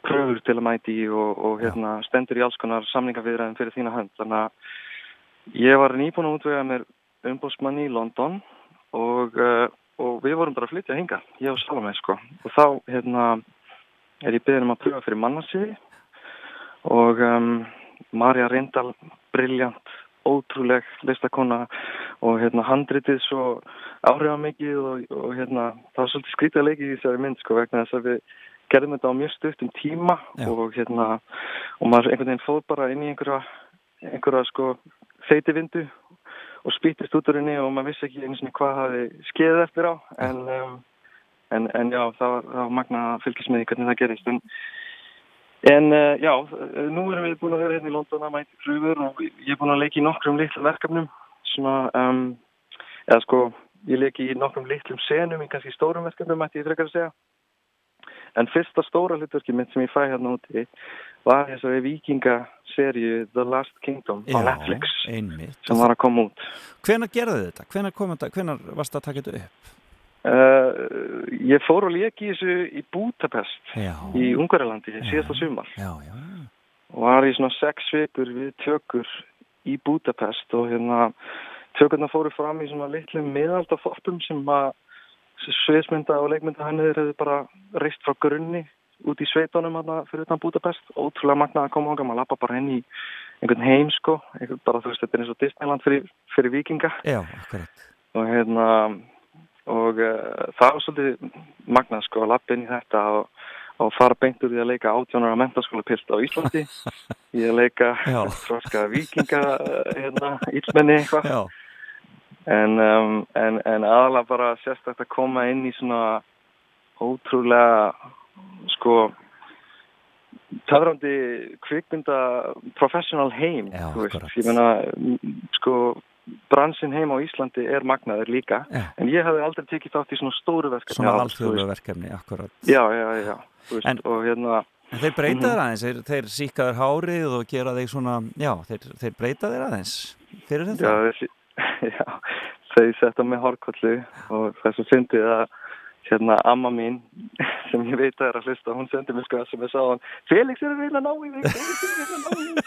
pröfur til að mæti og, og hérna, stendur í alls konar samningaviðræðin fyrir þína hönd. Þannig að ég var nýbúin að útvega mér umbóðsmann í London og, uh, og við vorum bara að flytja hinga, ég og Salome sko og þá hérna er ég beðin um að pröfa fyrir mannarsiði og um, Marja Reyndal, briljant ótrúleg listakona og hérna handritið svo áhrifamikið og, og hérna það var svolítið skrítið að leiki í þessari mynd sko vegna þess að við gerðum þetta á mjög stuttum tíma Já. og hérna og maður einhvern veginn fóð bara inn í einhverja einhverja sko þeiti vindu og spýttist út úr henni og maður vissi ekki eins og hvað hafi skeiðið eftir á. En, um, en, en já, það var, var magna því hvernig það gerist en, en uh, já, nú erum við búin að vera hérna í London að mæti frúður og ég er búin að leiki í nokkrum litlum verkefnum. Svona, um, eða sko ég leiki í nokkrum litlum senum í kannski stórum verkefnum, mætti ég frekar að segja en fyrsta stóra hlutverki mitt sem ég fæ hérna úti var þessari vikingaserju The Last Kingdom á Netflix einmitt. sem var að koma út Hvenær gerðu þetta? Hvenær, kom þetta? Hvenær varst að taka þetta upp? Uh, ég fór og leki þessu í Budapest Já. í Ungarlandi síðasta sumar Já, já. og var í svona sex vikur við tökur í Budapest og hérna tökurna fóru fram í svona litlum miðaldaforpum sem að sviðsmynda og leikmynda henniður hefur bara reist frá grunni út í sveitunum fyrir utan Budapest ótrúlega magnað að koma ánga, maður lappa bara inn í einhvern heim sko, einhvern bara þú veist þetta er eins og Disneyland fyrir, fyrir vikinga Já, akkurat. og hérna og uh, það var svolítið magnað sko að lappa inn í þetta og, og fara beint úr því að leika átjónara mentaskóla pilt á Íslandi að leika Já. froska vikinga uh, hérna, ílmenni eitthvað. En, um, en, en aðalega bara sérstætt að koma inn í svona ótrúlega sko töfrandi kvikmynda professional heim Já, ég meina m, sko bransin heim á Íslandi er magnaður líka Já. en ég hafði aldrei tekið þátt í svona stóru verkefni Svona veist. verkefni, akkurat. já, já, já, veist, En- og hérna En þeir breyta Mhm. aðeins, þeir, þeir síka þér hárið og gera þeir svona, já, þeir, þeir breyta þér aðeins fyrir þetta. Já, þessi, já, þau setta mig hárkollu og þess að fyndið að hérna amma mín sem ég veit að er að hlusta, hún sendi mér sko sem ég sá hann, Felix er að að ná í þig Felix er að að ná í þig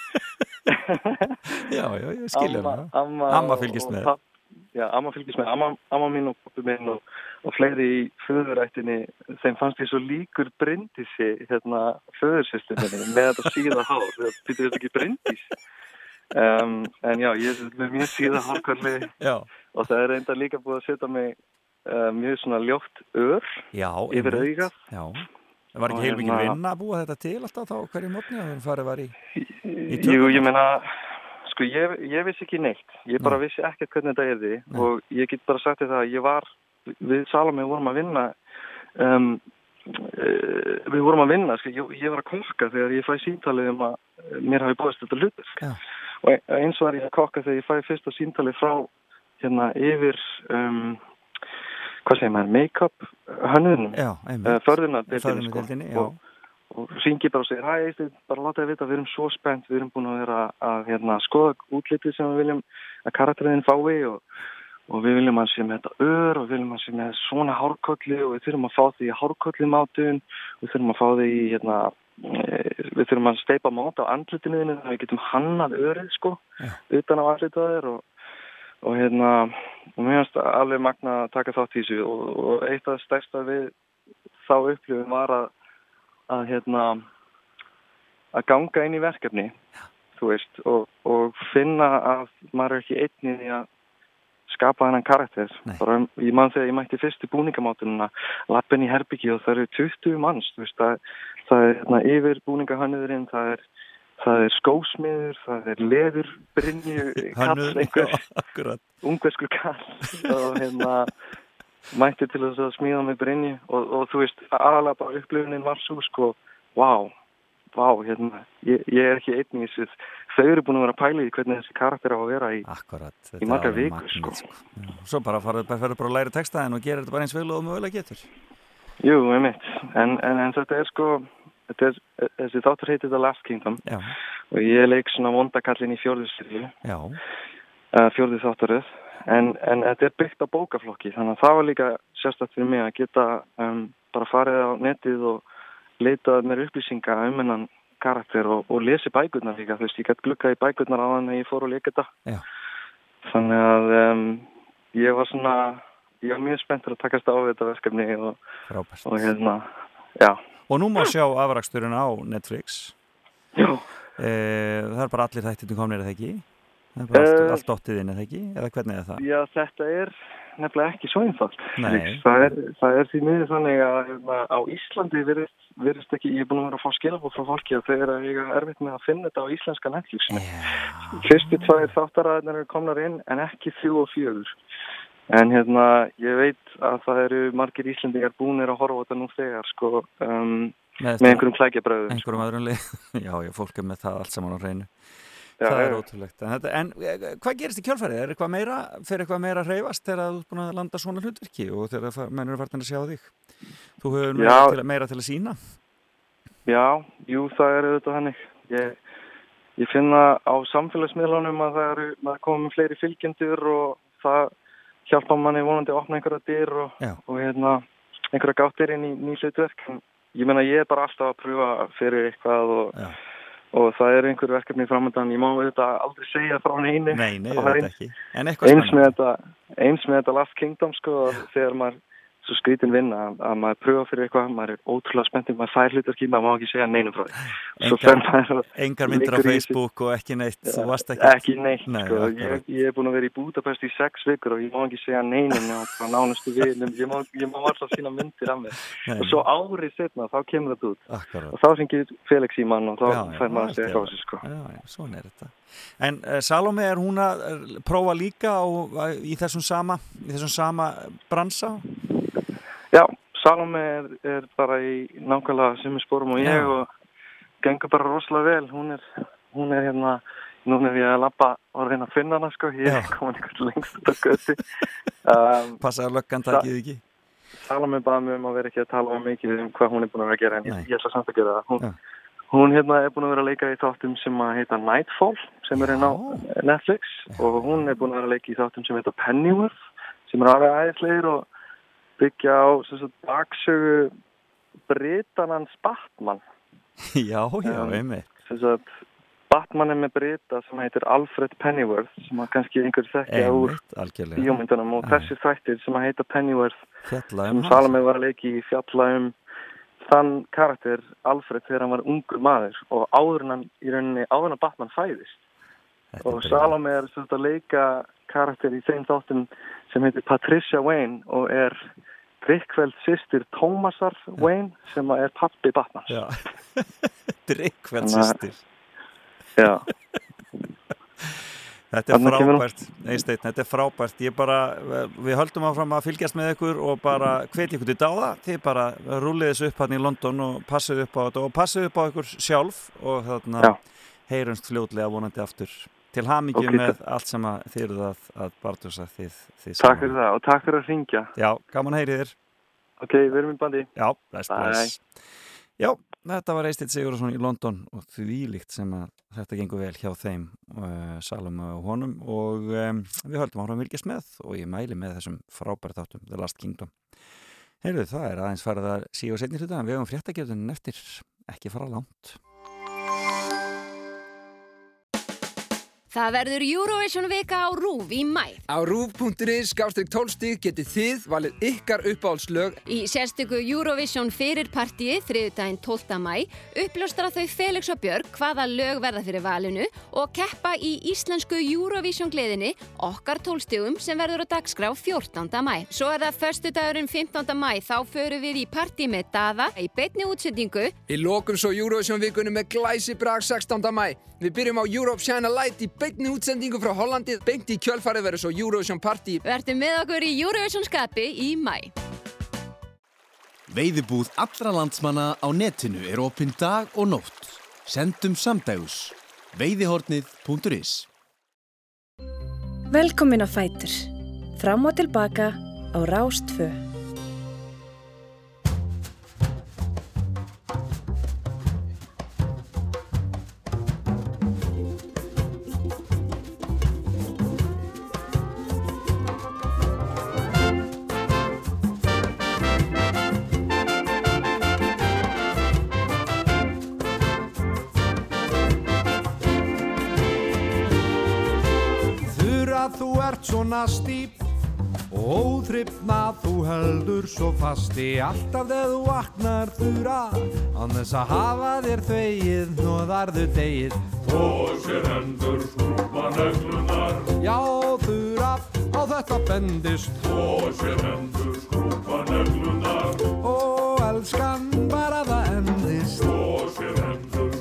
Já, já, ég skilja það. amma, Amma fylgist með. papp- Já, amma fylgist með, amma, amma mín og pappi minn og, og fleiri í föðurættinni þeim fannst ég svo líkur brindisi hérna föðursystinni með þetta síða hár, það þetta ekki brindis um, en já, ég er með mjög síða hárkvörli Já. og það er reynda líka búið að setja mig uh, mjög svona ljótt ör Já, yfir Já. Það var ekki heilmikið hérna- vinna að búa þetta til alltaf þá hverju mótni að þeir farið var í, í Jú, ég meina, sko, ég, ég vissi ekki neitt. Ég bara vissi ekkert hvernig þetta er því og ég get bara sagt þér það að ég var, við Salome vorum að vinna, um, við vorum að vinna, sko, ég, ég var að kokka þegar ég fæ síntalið um að mér hafi bóðist þetta hlutur. Já. Og e- eins var ég að kokka þegar ég fæ fyrsta síntalið frá, hérna, yfir, um, hvað segir maður, make-up einmitt. uh, förðunardeildinni, Förðunardeildinni, já. og, og ringi bara og segir, hæ, Eysteinn, bara láta þið vita, við erum svo spennt, við erum búin að vera að hérna, skoða útlitið sem við viljum að karakteriðin fái og, og við viljum að sé með þetta ör og við viljum að sé með svona hárkolli og við þurfum að fá því hárkolli mátun, við þurfum að fá því hérna, eh, við þurfum að steipa mát á andlitinu þínu þannig að við getum hannað örið sko, utan á andlitað þér og og hérna og mér finnst alveg magna að taka þátt í þessu og, og eitt af það stærsta við þá upplifum var að að hérna að ganga inn í verkefni þú veist og, og finna að maður er ekki einn í að skapa hennan karakter. Bara, ég man þegar ég mætti fyrst í búningamátununa lappin í herbyggi og það eru 20 manns veist, það, það er hérna, yfir búningahönniðurinn það er Það er skósmiður, það er leður, brinju, kall, einhver, ungverskur kall og hérna mætti til þess að smíða með brinju og, og þú veist, aðalega bara upplifunin var svo sko, vá, vá, hérna, ég, ég er ekki einn í þessu, þau eru búin að vera í hvernig þessi karakter á að vera í, Akkurat, í marga vikur, sko. Já. Svo bara farið bara, bara að læra textaðin og gera þetta bara eins vel og mögulega getur. Jú, einmitt, en, en, en þetta er sko, þetta er, þessi þáttur heitir The Last Kingdom Já. og ég leik svona vondakallin í fjórðursýrju. Já. uh, fjórði þáttaröð en, en þetta er byggt á bókaflokki þannig að það var líka sérstætt fyrir mig að geta um, bara farið á netið og leitað mér upplýsinga um hennan karakter og, og lesi bækurnar líka þú veist, ég gætt glukka í bækurnar á hann að ég fór og leika þetta Já. þannig að um, ég var svona ég var mjög spenntur að takast á þetta verkefni og, og hérna, já Og nú má sjá afraksturinn á Netflix. Já. E, það er bara allir þættinu komnir eða ekki. Það er bara allt, Eh, allt dottið inn, eða ekki? Eða hvernig er það? Já, þetta er nefnilega ekki svo einfalt. Það er, það er því miður þannig að hérna, á Íslandi virðist, virðist ekki, ég er búin að vera að fá skilabóð frá fólki að þeir eru að eiga erfitt með að finna þetta á íslenska Netflix. Fyrstu tvær þáttaræðinar eru komnar inn en ekki þrjú og fjögur. En hérna, ég veit að það eru margir Íslandingar búinir að horfa á þetta nú þegar, sko, um, með, einhverjum klækjabröðum. Einhverjum öðrum lið. Já, já, fólk er með það allt saman á hreinu. Það er ótrúlegt. En, þetta, en eh, hvað gerist í kjálfærið? Er eitthvað meira, fyrir eitthvað meira að hreyfast þegar þú ert búin að landa svona hlutverki og þegar það- menn eru farin að sjá þig? Þú hefur meira til, meira til að sína? Já, jú, það er auðvitað hannig. Ég, ég finna á samfélagsmiðlunum að það eru, maður komið með fleiri fylgjendur og það hjálpa manni vonandi að opna einhverja dyr og, og hérna, einhverja gáttir inn í ný hlutverk. Ég meina, ég er bara alltaf að pröfa fyrir eitthvað og, Já. Og það eru einhverju verkefni framöndan. Ég má auðvitað aldrei segja frá neinu. Nei, nei, er þetta eitthvað eins spennandi. með, þetta, eins með þetta Last Kingdom sko, þegar maður svo skrítin vinna að, að maður pröfa fyrir eitthvað, maður er ótrúlega spenntið, maður fær hlutarki, maður má ekki segja neinum frá því. Engar myndir á Facebook og ekki neitt, þú varst ekki... Ekki neitt, Nei, sko. Ég, ég er búin að vera í Budapest í sex vikur og ég má ekki segja neinum bara nánustu vinum, ég má, ég má alltaf sína myndir af mér. Nei. Og svo árið setna, þá kemur þetta út. Akkurat. Og þá syngir Felix í mann og þá Já, fær maður að segja frá þessu, sko. Já, já, svona er þetta. En uh, Salome, er hún að eh, prófa líka á, í þessum sama, í þessum sama bransa? Já, Salome er, er bara í nákvæmlega sem spórum og ég Já. og gengur bara rosalega vel. Hún er, hún er hérna, núna er ég að lappa og reyna að finna hana, sko. Ég er komin einhvern lengst út af göti. Um, Passaði löggan takkið ekki? Salome baði mig um að vera ekki að tala um mikið um hvað hún er búin að vera að gera en Nei. ég, ætla samt að gera það. Hún, hún hérna er búin að vera að leika í þáttum sem að heita Nightfall sem er hérna á Netflix og hún er búin að vera að leika í þáttum sem heita Pennyworth sem er alveg æðislegir og byggja á baksögu Britanans Batman. Já, já, Um, einmitt. Batman er með Brita sem heitir Alfred Pennyworth sem að kannski einhver þekkja úr bíómyndunum og þessi þættir sem að heita Pennyworth Fjalla sem. Salome var að leiki í fjalla um þann karakter Alfred þegar hann var ungur maður og áður en hann í rauninni áður en að Batman fæðist og Salome er sagt að leika karakter í þeim þáttum sem heitir Patricia Wayne og er drikkveld sýstir Tómasar Wayne sem er pappi Batman Já, drikkveld Þannig að- sýstir. Já, Þetta er frábært, Eysteinn, þetta er frábært. Bara, við höldum áfram að fylgjast með ykkur og bara hvetja ykkur til dáða. Þið bara rúlið þessu upp hann í London og passið upp á þetta og passið upp á ykkur sjálf og þarna heyrumst fljótlega vonandi aftur. Til hamingju Ok, með allt sem að þið eruð að, að barndusa þið, þið takk fyrir það og takk fyrir að ringja Já, gaman að heyri þér. Ok, við erum í bandi Já, bless, bless. Já, þetta var Eistitt Sigurðarsson í London og því líkt sem að þetta gengur vel hjá þeim uh, Salome og honum og um, við höldum áfram að vilkjast með og ég mæli með þessum frábæri þáttum The Last Kingdom. Heyrðu, það er aðeins farið að síða og setni hluta en við höfum fréttagjörðunin eftir ekki fara langt. Það verður Eurovision vika á RÚV í mæ. Á rúf.is skástrík 12 stík getið þið valið ykkar uppáhaldslög Í sérstöku Eurovision fyrir partíi þriðudaginn 12. mæ uppljóstra þau Felix og Björg hvaða lög verða fyrir valinu og keppa í íslensku Eurovision gleðinni okkar tólstigum sem verður á dagskrá 14. mæ. Svo er það förstu dagurinn 15. mæ þá förum við í partí með Dada í beinni útsendingu Við lokum svo Eurovision vikunum með glæsi brag 16. mæ. Við byrjum á Europe Shine a Light í beinni útsendingu frá Hollandi. Beint í kjölfarið verður svo Eurovision Party. Verðum með okkur í Eurovision skapi í mæ. Veiðibúð allra landsmanna á netinu er opinn dag og nótt. Sendum samdægus. Veiðihornið.is Velkomin á Fætur. Fram og tilbaka á Rástfö. Svona stíp Og óþryfna þú heldur svo fasti Alltaf þegar þú vaknar þurra. Án þess að hafa þér þvegið Nóðarðu degið Og sér hendur skrúpa neglunar Já þurra á þetta bendist. Og sér hendur skrúpa neglunar Og elskan bara það endist. Og sér hendur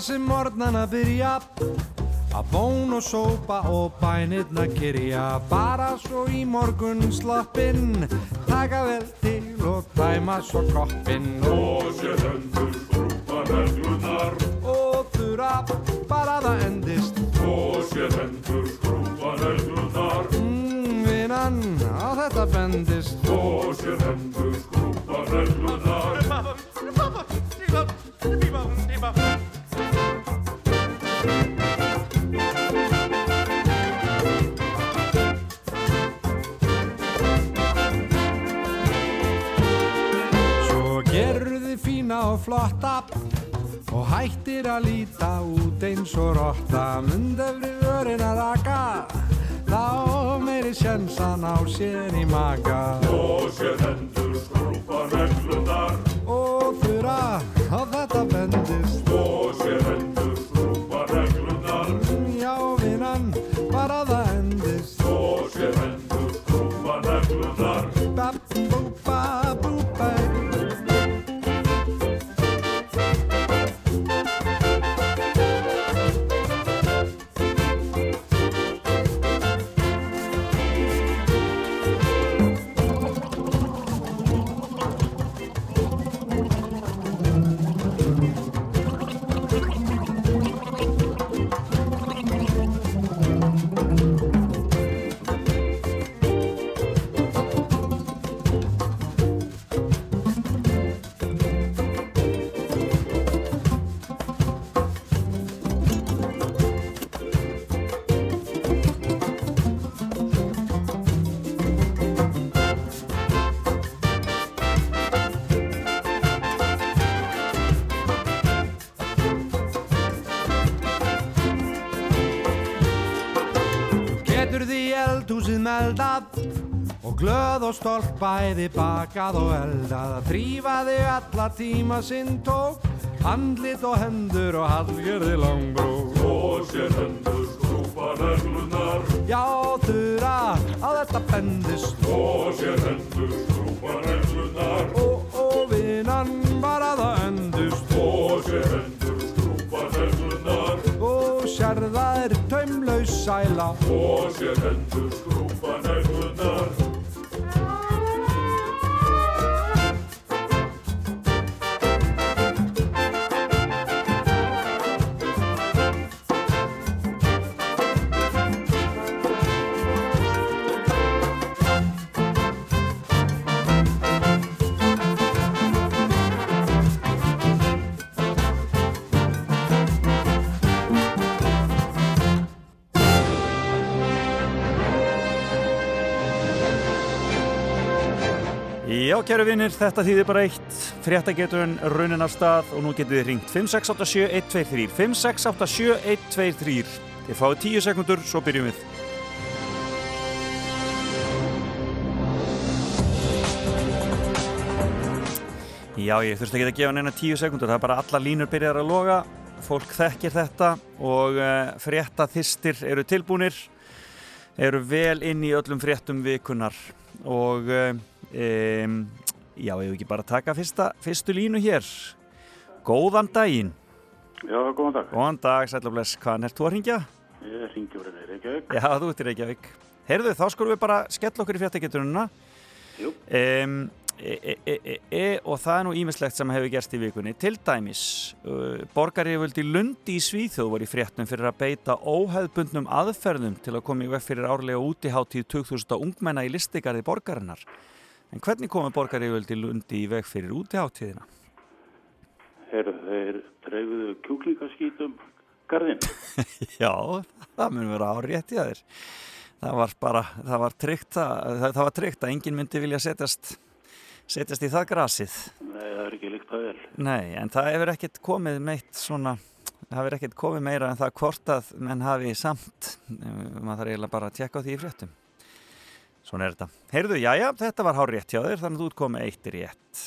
sem morgnan að byrja. Að bón og sópa og bænirna kyrja. Bara svo í morgun slappinn. Taka vel til og tæma svo koppinn. Og sér hendur skrúpa neglunar Og þurra bara það endist. Og sér hendur skrúpa neglunar mm, Vinnan á þetta bendist. Og sér hendur skrúpa neglunar fína og flotta Og hættir að líta út eins og rotta. Mundefri vörin að raka Þá meiri sjensan á sér í maga Og sér hendur skrúpa neglunar Og þurra á þetta bendist meldað og glöð og stolt bæði bakað og eldað. Að þrýfa þig alla tíma sinn tók handlit og hendur og hallgerði langbrók Og sér hendur skrúpa neglunar Já þurra á þetta bendist Og sér hendur skrúpa neglunar og, og vinnan bara það endust. Og sér hendur skrúpa neglunar og sérða er taumlaus sæla. Og sér hendur skrúpa kæru vinnir, þetta þýðir bara eitt. Fréttageturinn raunin af stað og nú getið þið ringt 5687123 5687123 Þið fáið 10 sekundur, svo byrjum við. Já, ég þurfti ekki að gefa neina 10 sekundur, það er bara alla línur byrjar að loga. Fólk þekkir þetta og uh, frétta þistir eru tilbúnir eru vel inn í öllum fréttum vikunar og uh, um, já, ég hef ekki bara taka fyrsta, fyrstu línu hér Góðan daginn Já, góðan dag. Góðan dag, sæl og bless, hvaðan ert þú að ringja? Ég ringi úr í Reykjavík. Já, þú ert í Reykjavík Heyrðu, þá skulum við bara skella okkur í fréttageturuna Jú. um, e, e, e, og það er nú ímislegt sem hefur gerst í vikunni til dæmis uh, borgaríföldi Lundi í Svíþjóð var í fréttum fyrir að beita óheðbundnum aðferðum til að koma í veg fyrir árlega útiháttíð 2000 ungmenna í listigarði borgarinnar en hvernig komið borgaríföldi Lundi í veg fyrir útiháttíðina? Heyrðu, þeir dreifuðu kjúklingaskítum garðin. Já, það mun vera á rétti að þér það var bara, það var tryggt að, það, það var tryggt að enginn myndi vilja setjast setjast í það grasið Nei, það er ekki líkt að vel. Nei, en það hefur ekkert komið meitt svona, það hefur ekkert komið meira en það hvort að menn hafi samt eh, maður þarf eiginlega bara að tjekka á því í fréttum Svona er þetta. Heyrðu, jæja, þetta var hár rétt hjá þér þannig að þú ert komið eitt rétt.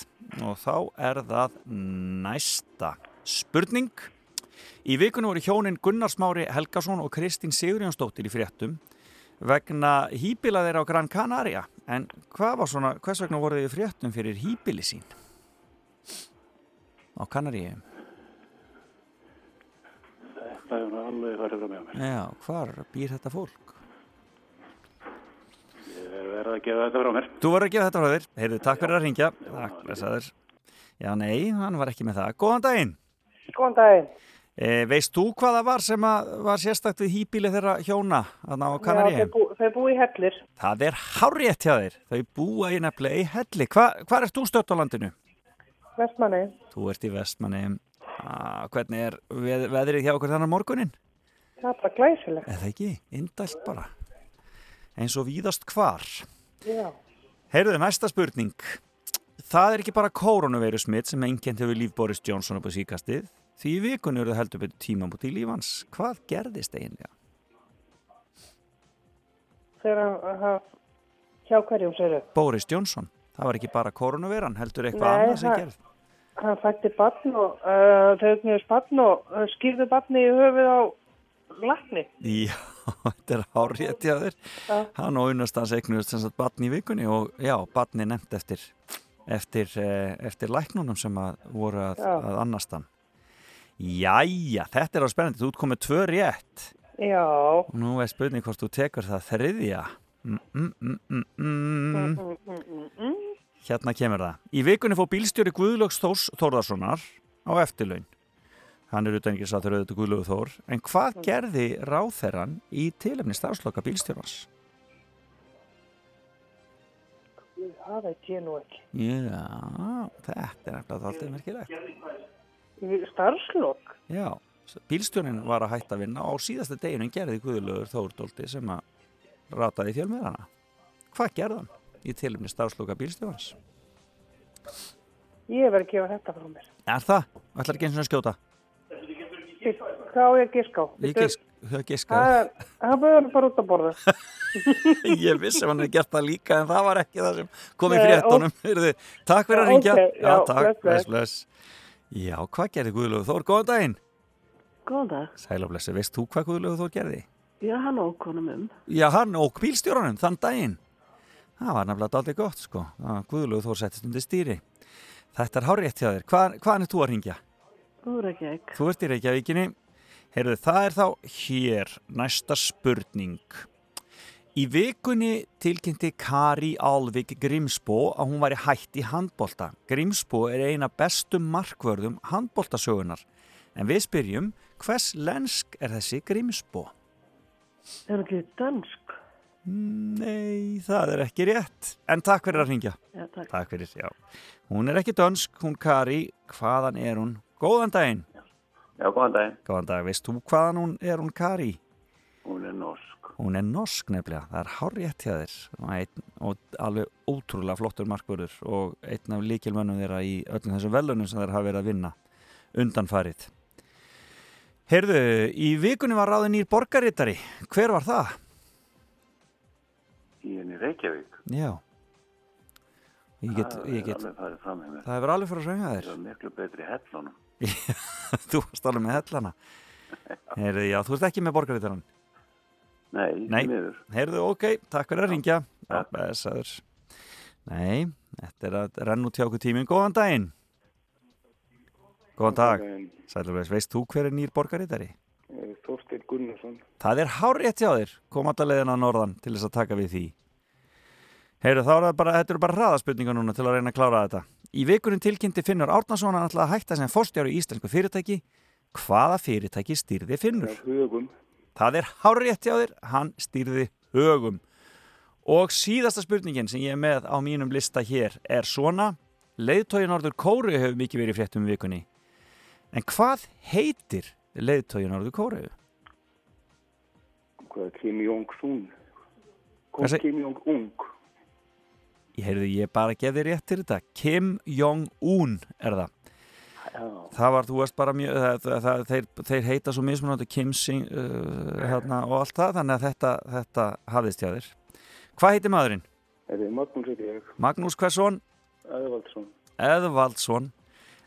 Og þá er það næsta spurning. Í vikunum voru hjónin Gunnar Smári Helgason og Kristín Sigurjónsdóttir í fréttum vegna hýbila þeirra á Gran Canaria. En hvað var svona, hvers vegna voru þið í fréttum fyrir hýbili sín? Á Kanaríum Þetta er alveg farið frá með mér. Já, hvar býr þetta fólk? Er verið að gefa þetta frá mér. Þú voru að gefa þetta frá þér, heyrðu, takk fyrir að ringja Takk, blessaður Já, nei, hann var ekki með það Góðan daginn Góðan daginn. e, Veist þú hvað það var sem að, var sérstakt við hýbili þeirra hjóna þarna á Já, Kanaríum? þau, bú, þau búi í hellir. Það er hárétt hjá þér Þau búa í nefnilega í helli Hva, Hvar ert þú stött á landinu? Vestmanni. Þú ert í vestmanni ah, Hvernig er veð, veðrið hjá okkur þannig morgunin? Það er bara glæsilegt. Eða ekki, indælt bara Eins og víðast hvar Já. Heyrðu, næsta spurning Það er ekki bara koronaveiru smitt sem einnkjent hefur líf Boris Johnson upp á síkastið því í vikunni eru það heldur betur tímamót í lífans Hvað gerðist eiginlega? Þegar hann, hjá hverjum sér þau? Boris Johnson, það var ekki bara koronaveiran heldur eitthvað Nei, annað sem gerð Hann fætti barn og uh, þau eignuðist barn og uh, skýrðu barni í höfuð á lakni. Já, þetta er hárétt hjá þér Já. Hann og unnast hans eignuðust sem sagt barn í vikunni og já, barni nefnt eftir eftir, eh, eftir læknunum sem að voru að, Já. að annast hann Jæja, þetta er á spennandi, þú ert komið tvö rétt Já. nú er spurning hvort þú tekur það þriðja mm, mm. Mm, mm, mm, mm. Hérna kemur það. Í vikunni fór bílstjóri Guðlöks Þórs Þórðarssonar á eftirlaun. Hann er utan ekki satt auðvitað Guðlögu Þór. En hvað gerði ráþerran í tilefni starfsloka bílstjórans? Það veit ég nú ekki. Já, þetta er nefnilega alltaf merkilegt. Starfslokk? Já, bílstjórin var að hætta að vinna og á síðasta deginu gerði Guðlögur Þórdóldi sem að rataði fjölmiðrana. Hvað gerði hann í tilefni starfsloka bílstjórans? Ég verði að gefa þetta frá mér. Er það? Ætlar ekki eins og skjóta? Hvað á ég að giska á? Ég gisk, ég giska. Það bauður bara út að borða. ég vissi að hann hefði gert það líka en það var ekki það sem kom í fréttunum Takk fyrir að ringja ok, já, takk, bless, bless. Já, hvað gerði Guðlögu Þór? Góðan daginn Góðan dag. Sæl og blessi, veist þú hvað Guðlögu Þór gerði? Já, hann ók honum um. Já, hann ók bílstjóranum þann daginn Það var nefnilega daldið gott sko að Guðlögu Þór settist undir stýri Þetta er hárétt hjá þér Hvað, Hvaðan er þú er ert í Reykjavíkinni Heyrðu, það er þá hér næsta spurning Í vikunni tilkynnti Kari Alvik Grimsbó að hún væri hætt í handbolta. Grimsbó er eina bestu markvörðum handboltasögunar. En við spyrjum, hvers lensk er þessi Grimsbó? Er hann ekki dansk? Nei, það er ekki rétt. En takk fyrir að ringja. Já, takk. Takk fyrir, já. Hún er ekki dönsk, hún Kari. Hvaðan er hún? Góðan daginn. Já, góðan daginn. Góðan dag. Veist þú hvaðan hún er hún Kari? Hún er norsk. Hún er norsk nefnilega, það er hárrétt hjá þér einn, og alveg ótrúlega flottur markvörður og einn af líkilmönnum þeirra í öllum þessum velunum sem þeir hafa verið að vinna undanfarið. Heyrðu, í vikunni var ráðin nýr borgarittari. Hver var það? Í henni Reykjavík. Já. Ég get, Það ég er get, alveg farið fram með mér. það hefur alveg fyrir að ræða þér. Það er miklu betri hellunum. þú varst alveg með hellana. Heyrðu, já, þú ert ekki með borgarittaran. Nei, Nei, heyrðu, ok, takk fyrir að ringja. Já, blessaður. Nei, þetta er að renn út hjá okkur tíminn. Góðan daginn. Góðan dag. Sælurveis, veist þú hver er nýr borgarittari? Þorstein Gunnarsson. Það er hárétt hjá þér. Kom alltaf leiðin að norðan til þess að taka við því. Heyrðu, þá er það bara, þetta eru bara hraðaspurningar núna til að reyna að klára þetta. Í vikunum tilkynnti Finnur Árnason að ætla að hætta sem fórstjáru í íslensku fyrirtæki. Hvaða fyrirtæki stýrði Finnur? Hugum. Það er hárétt hjá þér, hann stýrði högum. Og síðasta spurningin sem ég er með á mínum lista hér er svona. Leiðtói Norður Kóru hefur mikið verið fréttum í vikunni. En hvað heitir leiðtói Norður Kóru? Hvað er Kim Jong-un? Kim Jong-ung. Ég heyrði, ég bara gefði rétt til þetta. Kim Jong-un er það. Það var, þú veist bara mjög, það, það, þeir, þeir heita svo mismunandi Kim Sing uh, hérna, og allt það, þannig að þetta, þetta hafðist hjá þér. Hvað heitir maðurinn? Magnús heiti ég. Magnús Hversson Æðvaldsson. Eðvaldsson.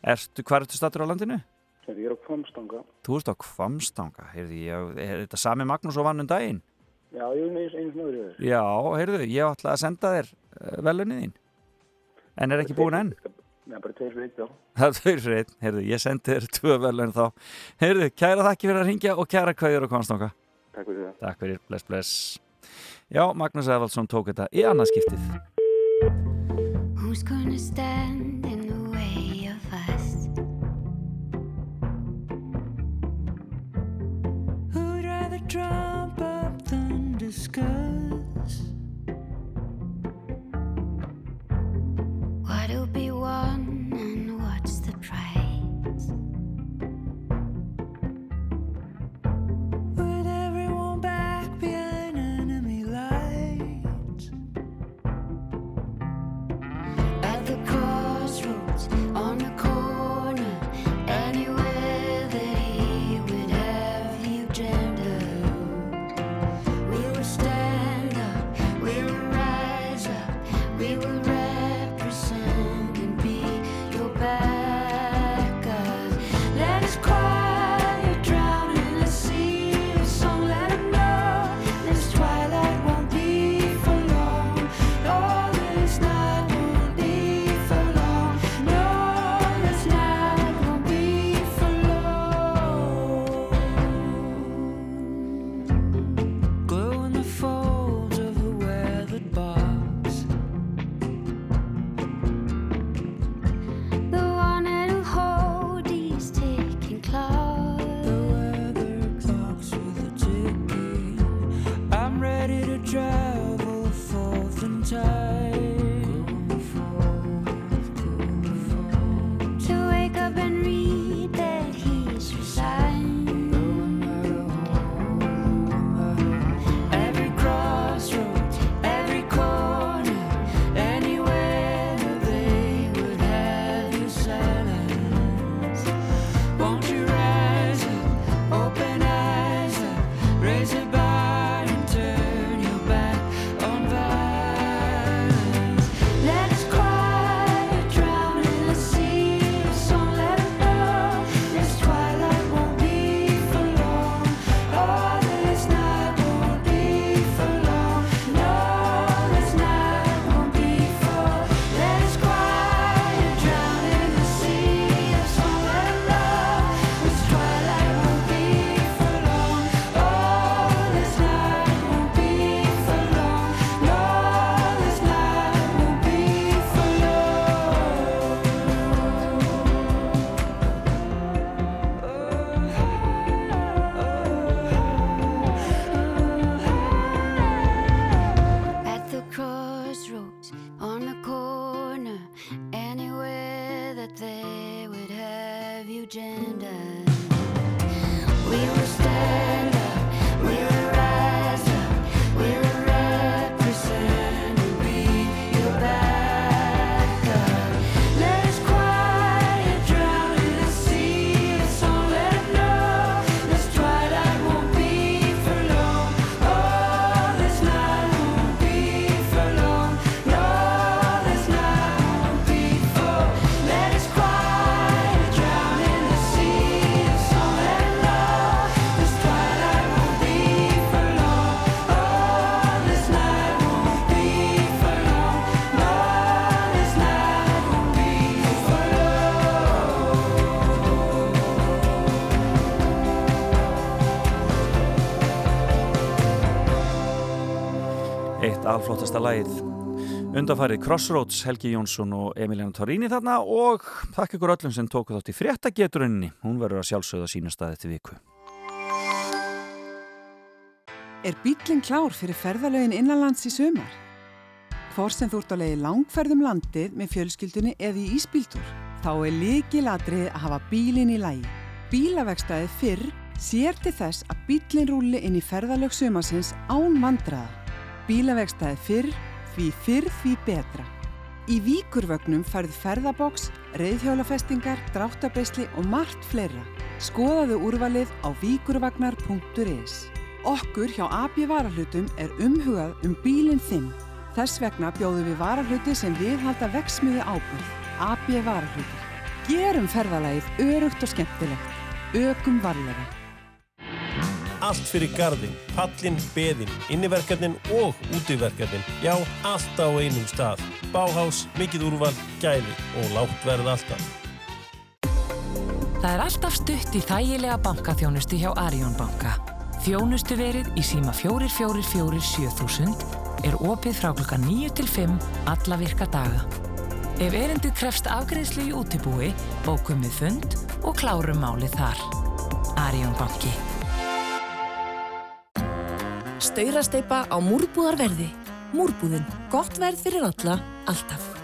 Ertu, hvað ertu stattur á landinu? Ég er á Kvamstanga. Þú ert á Kvamstanga, heyrði ég, er þetta sami Magnús og vann um daginn? Já, ég er eins náður í þér. Já, heyrðu, ég ætla að senda þér uh, velunnið þín. En er ekki búin enn? Nei, bara tveir fyrir eitt, já. Það er tveir fyrir einn, heyrðu, ég sendi þér tvö velun þá. Heyrðu, kæra þakki fyrir að ringja og kæra kvæður og Kvamstanga. Takk fyrir það. Takk fyrir, bless, bless. Já, Magnús Eðvaldsson tók þetta í annað good. Alflottasta lagið. Undarfærið Crossroads, Helgi Jónsson og Emiliana Torrini þarna og þakk ykkur öllum sem tóku þátt í fréttageturinni. Hún verður að sjálfsögða sína staði til viku. Er bílinn klár fyrir ferðalögin innanlands í sumar? Hvort sem þú ert á leiði langferðum landið með fjölskyldunni eða í ísbíltúr, þá er líkilatrið að hafa bílinn í lægi. Bílavegstaði fyrr sér til þess að bílinn rúli inn í ferðalög sumarsins án vandraða. Bílavegstaði fyrr, því fyrr því betra. Í Víkurvögnum færð ferðaboks, reyðhjólafestingar, dráttabesli og margt fleira. Skoðaðu úrvalið á víkurvagnar.is. Okkur hjá AB Varahlutum er umhugað um bílinn þinn. Þess vegna bjóðum við varahluti sem viðhalda veksmiði ábyrð. AB Varahlutur. Gerum ferðalagið örugt og skemmtilegt. Ökum varlega. Allt fyrir garðin, pallin, beðin, inniverkarnin og útiverkarnin. Já, allt á einum stað. Báhás, mikið úrval, gæði og lágt verð alltaf. Það er alltaf stutt í þægilega bankaþjónustu hjá Arjón banka. Þjónustu verið í síma 4447 7000 er opið frá klukka 9 til 5 alla virka daga. Ef erindið krefst afgreðslu í útibúi, bókum við fund og klárum málið þar. Arjón banki. Staurasteipa á múrbúðarverði. Múrbúðin. Gott verð fyrir alla, alltaf.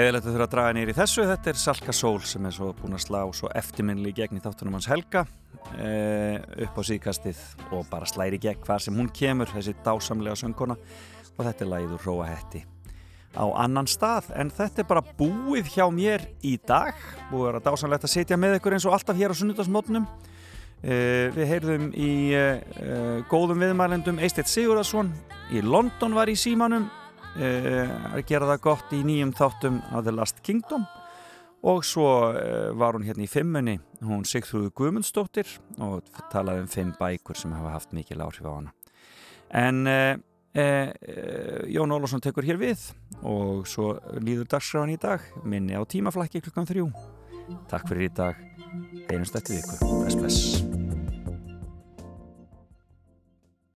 Leðilegt að þurfa að draga nýri þessu, þetta er Salka Sól sem er svo búin að slá svo eftirminnli gegn í þáttunum hans Helga. Eh, upp á síðkastið og bara slæri gegn hvar sem hún kemur, þessi dásamlega söngkona. Og þetta er úr Róa Hetti. Á annan stað en þetta er bara búið hjá mér í dag. Búið að dásamlegt að setja með ykkur eins og alltaf hér á sunnudasmótnum eh, við heyrðum í eh, eh, góðum viðmælendum Eistedd Sigurðarsson í London var í símanum að gera það gott í nýjum þáttum af The Last Kingdom. Og svo uh, var hún hérna í fimmunni. Hún Sigþrúður Guðmundsdóttir og talaði um fimm bækur sem hafa haft mikil áhrif á hana. En uh, Jón Ólafsson tekur hér við og svo líður dagskráin í dag. Minni á tímaflækki klukkan þrjú. Takk fyrir í dag. Einumst eftir viku. Bless bless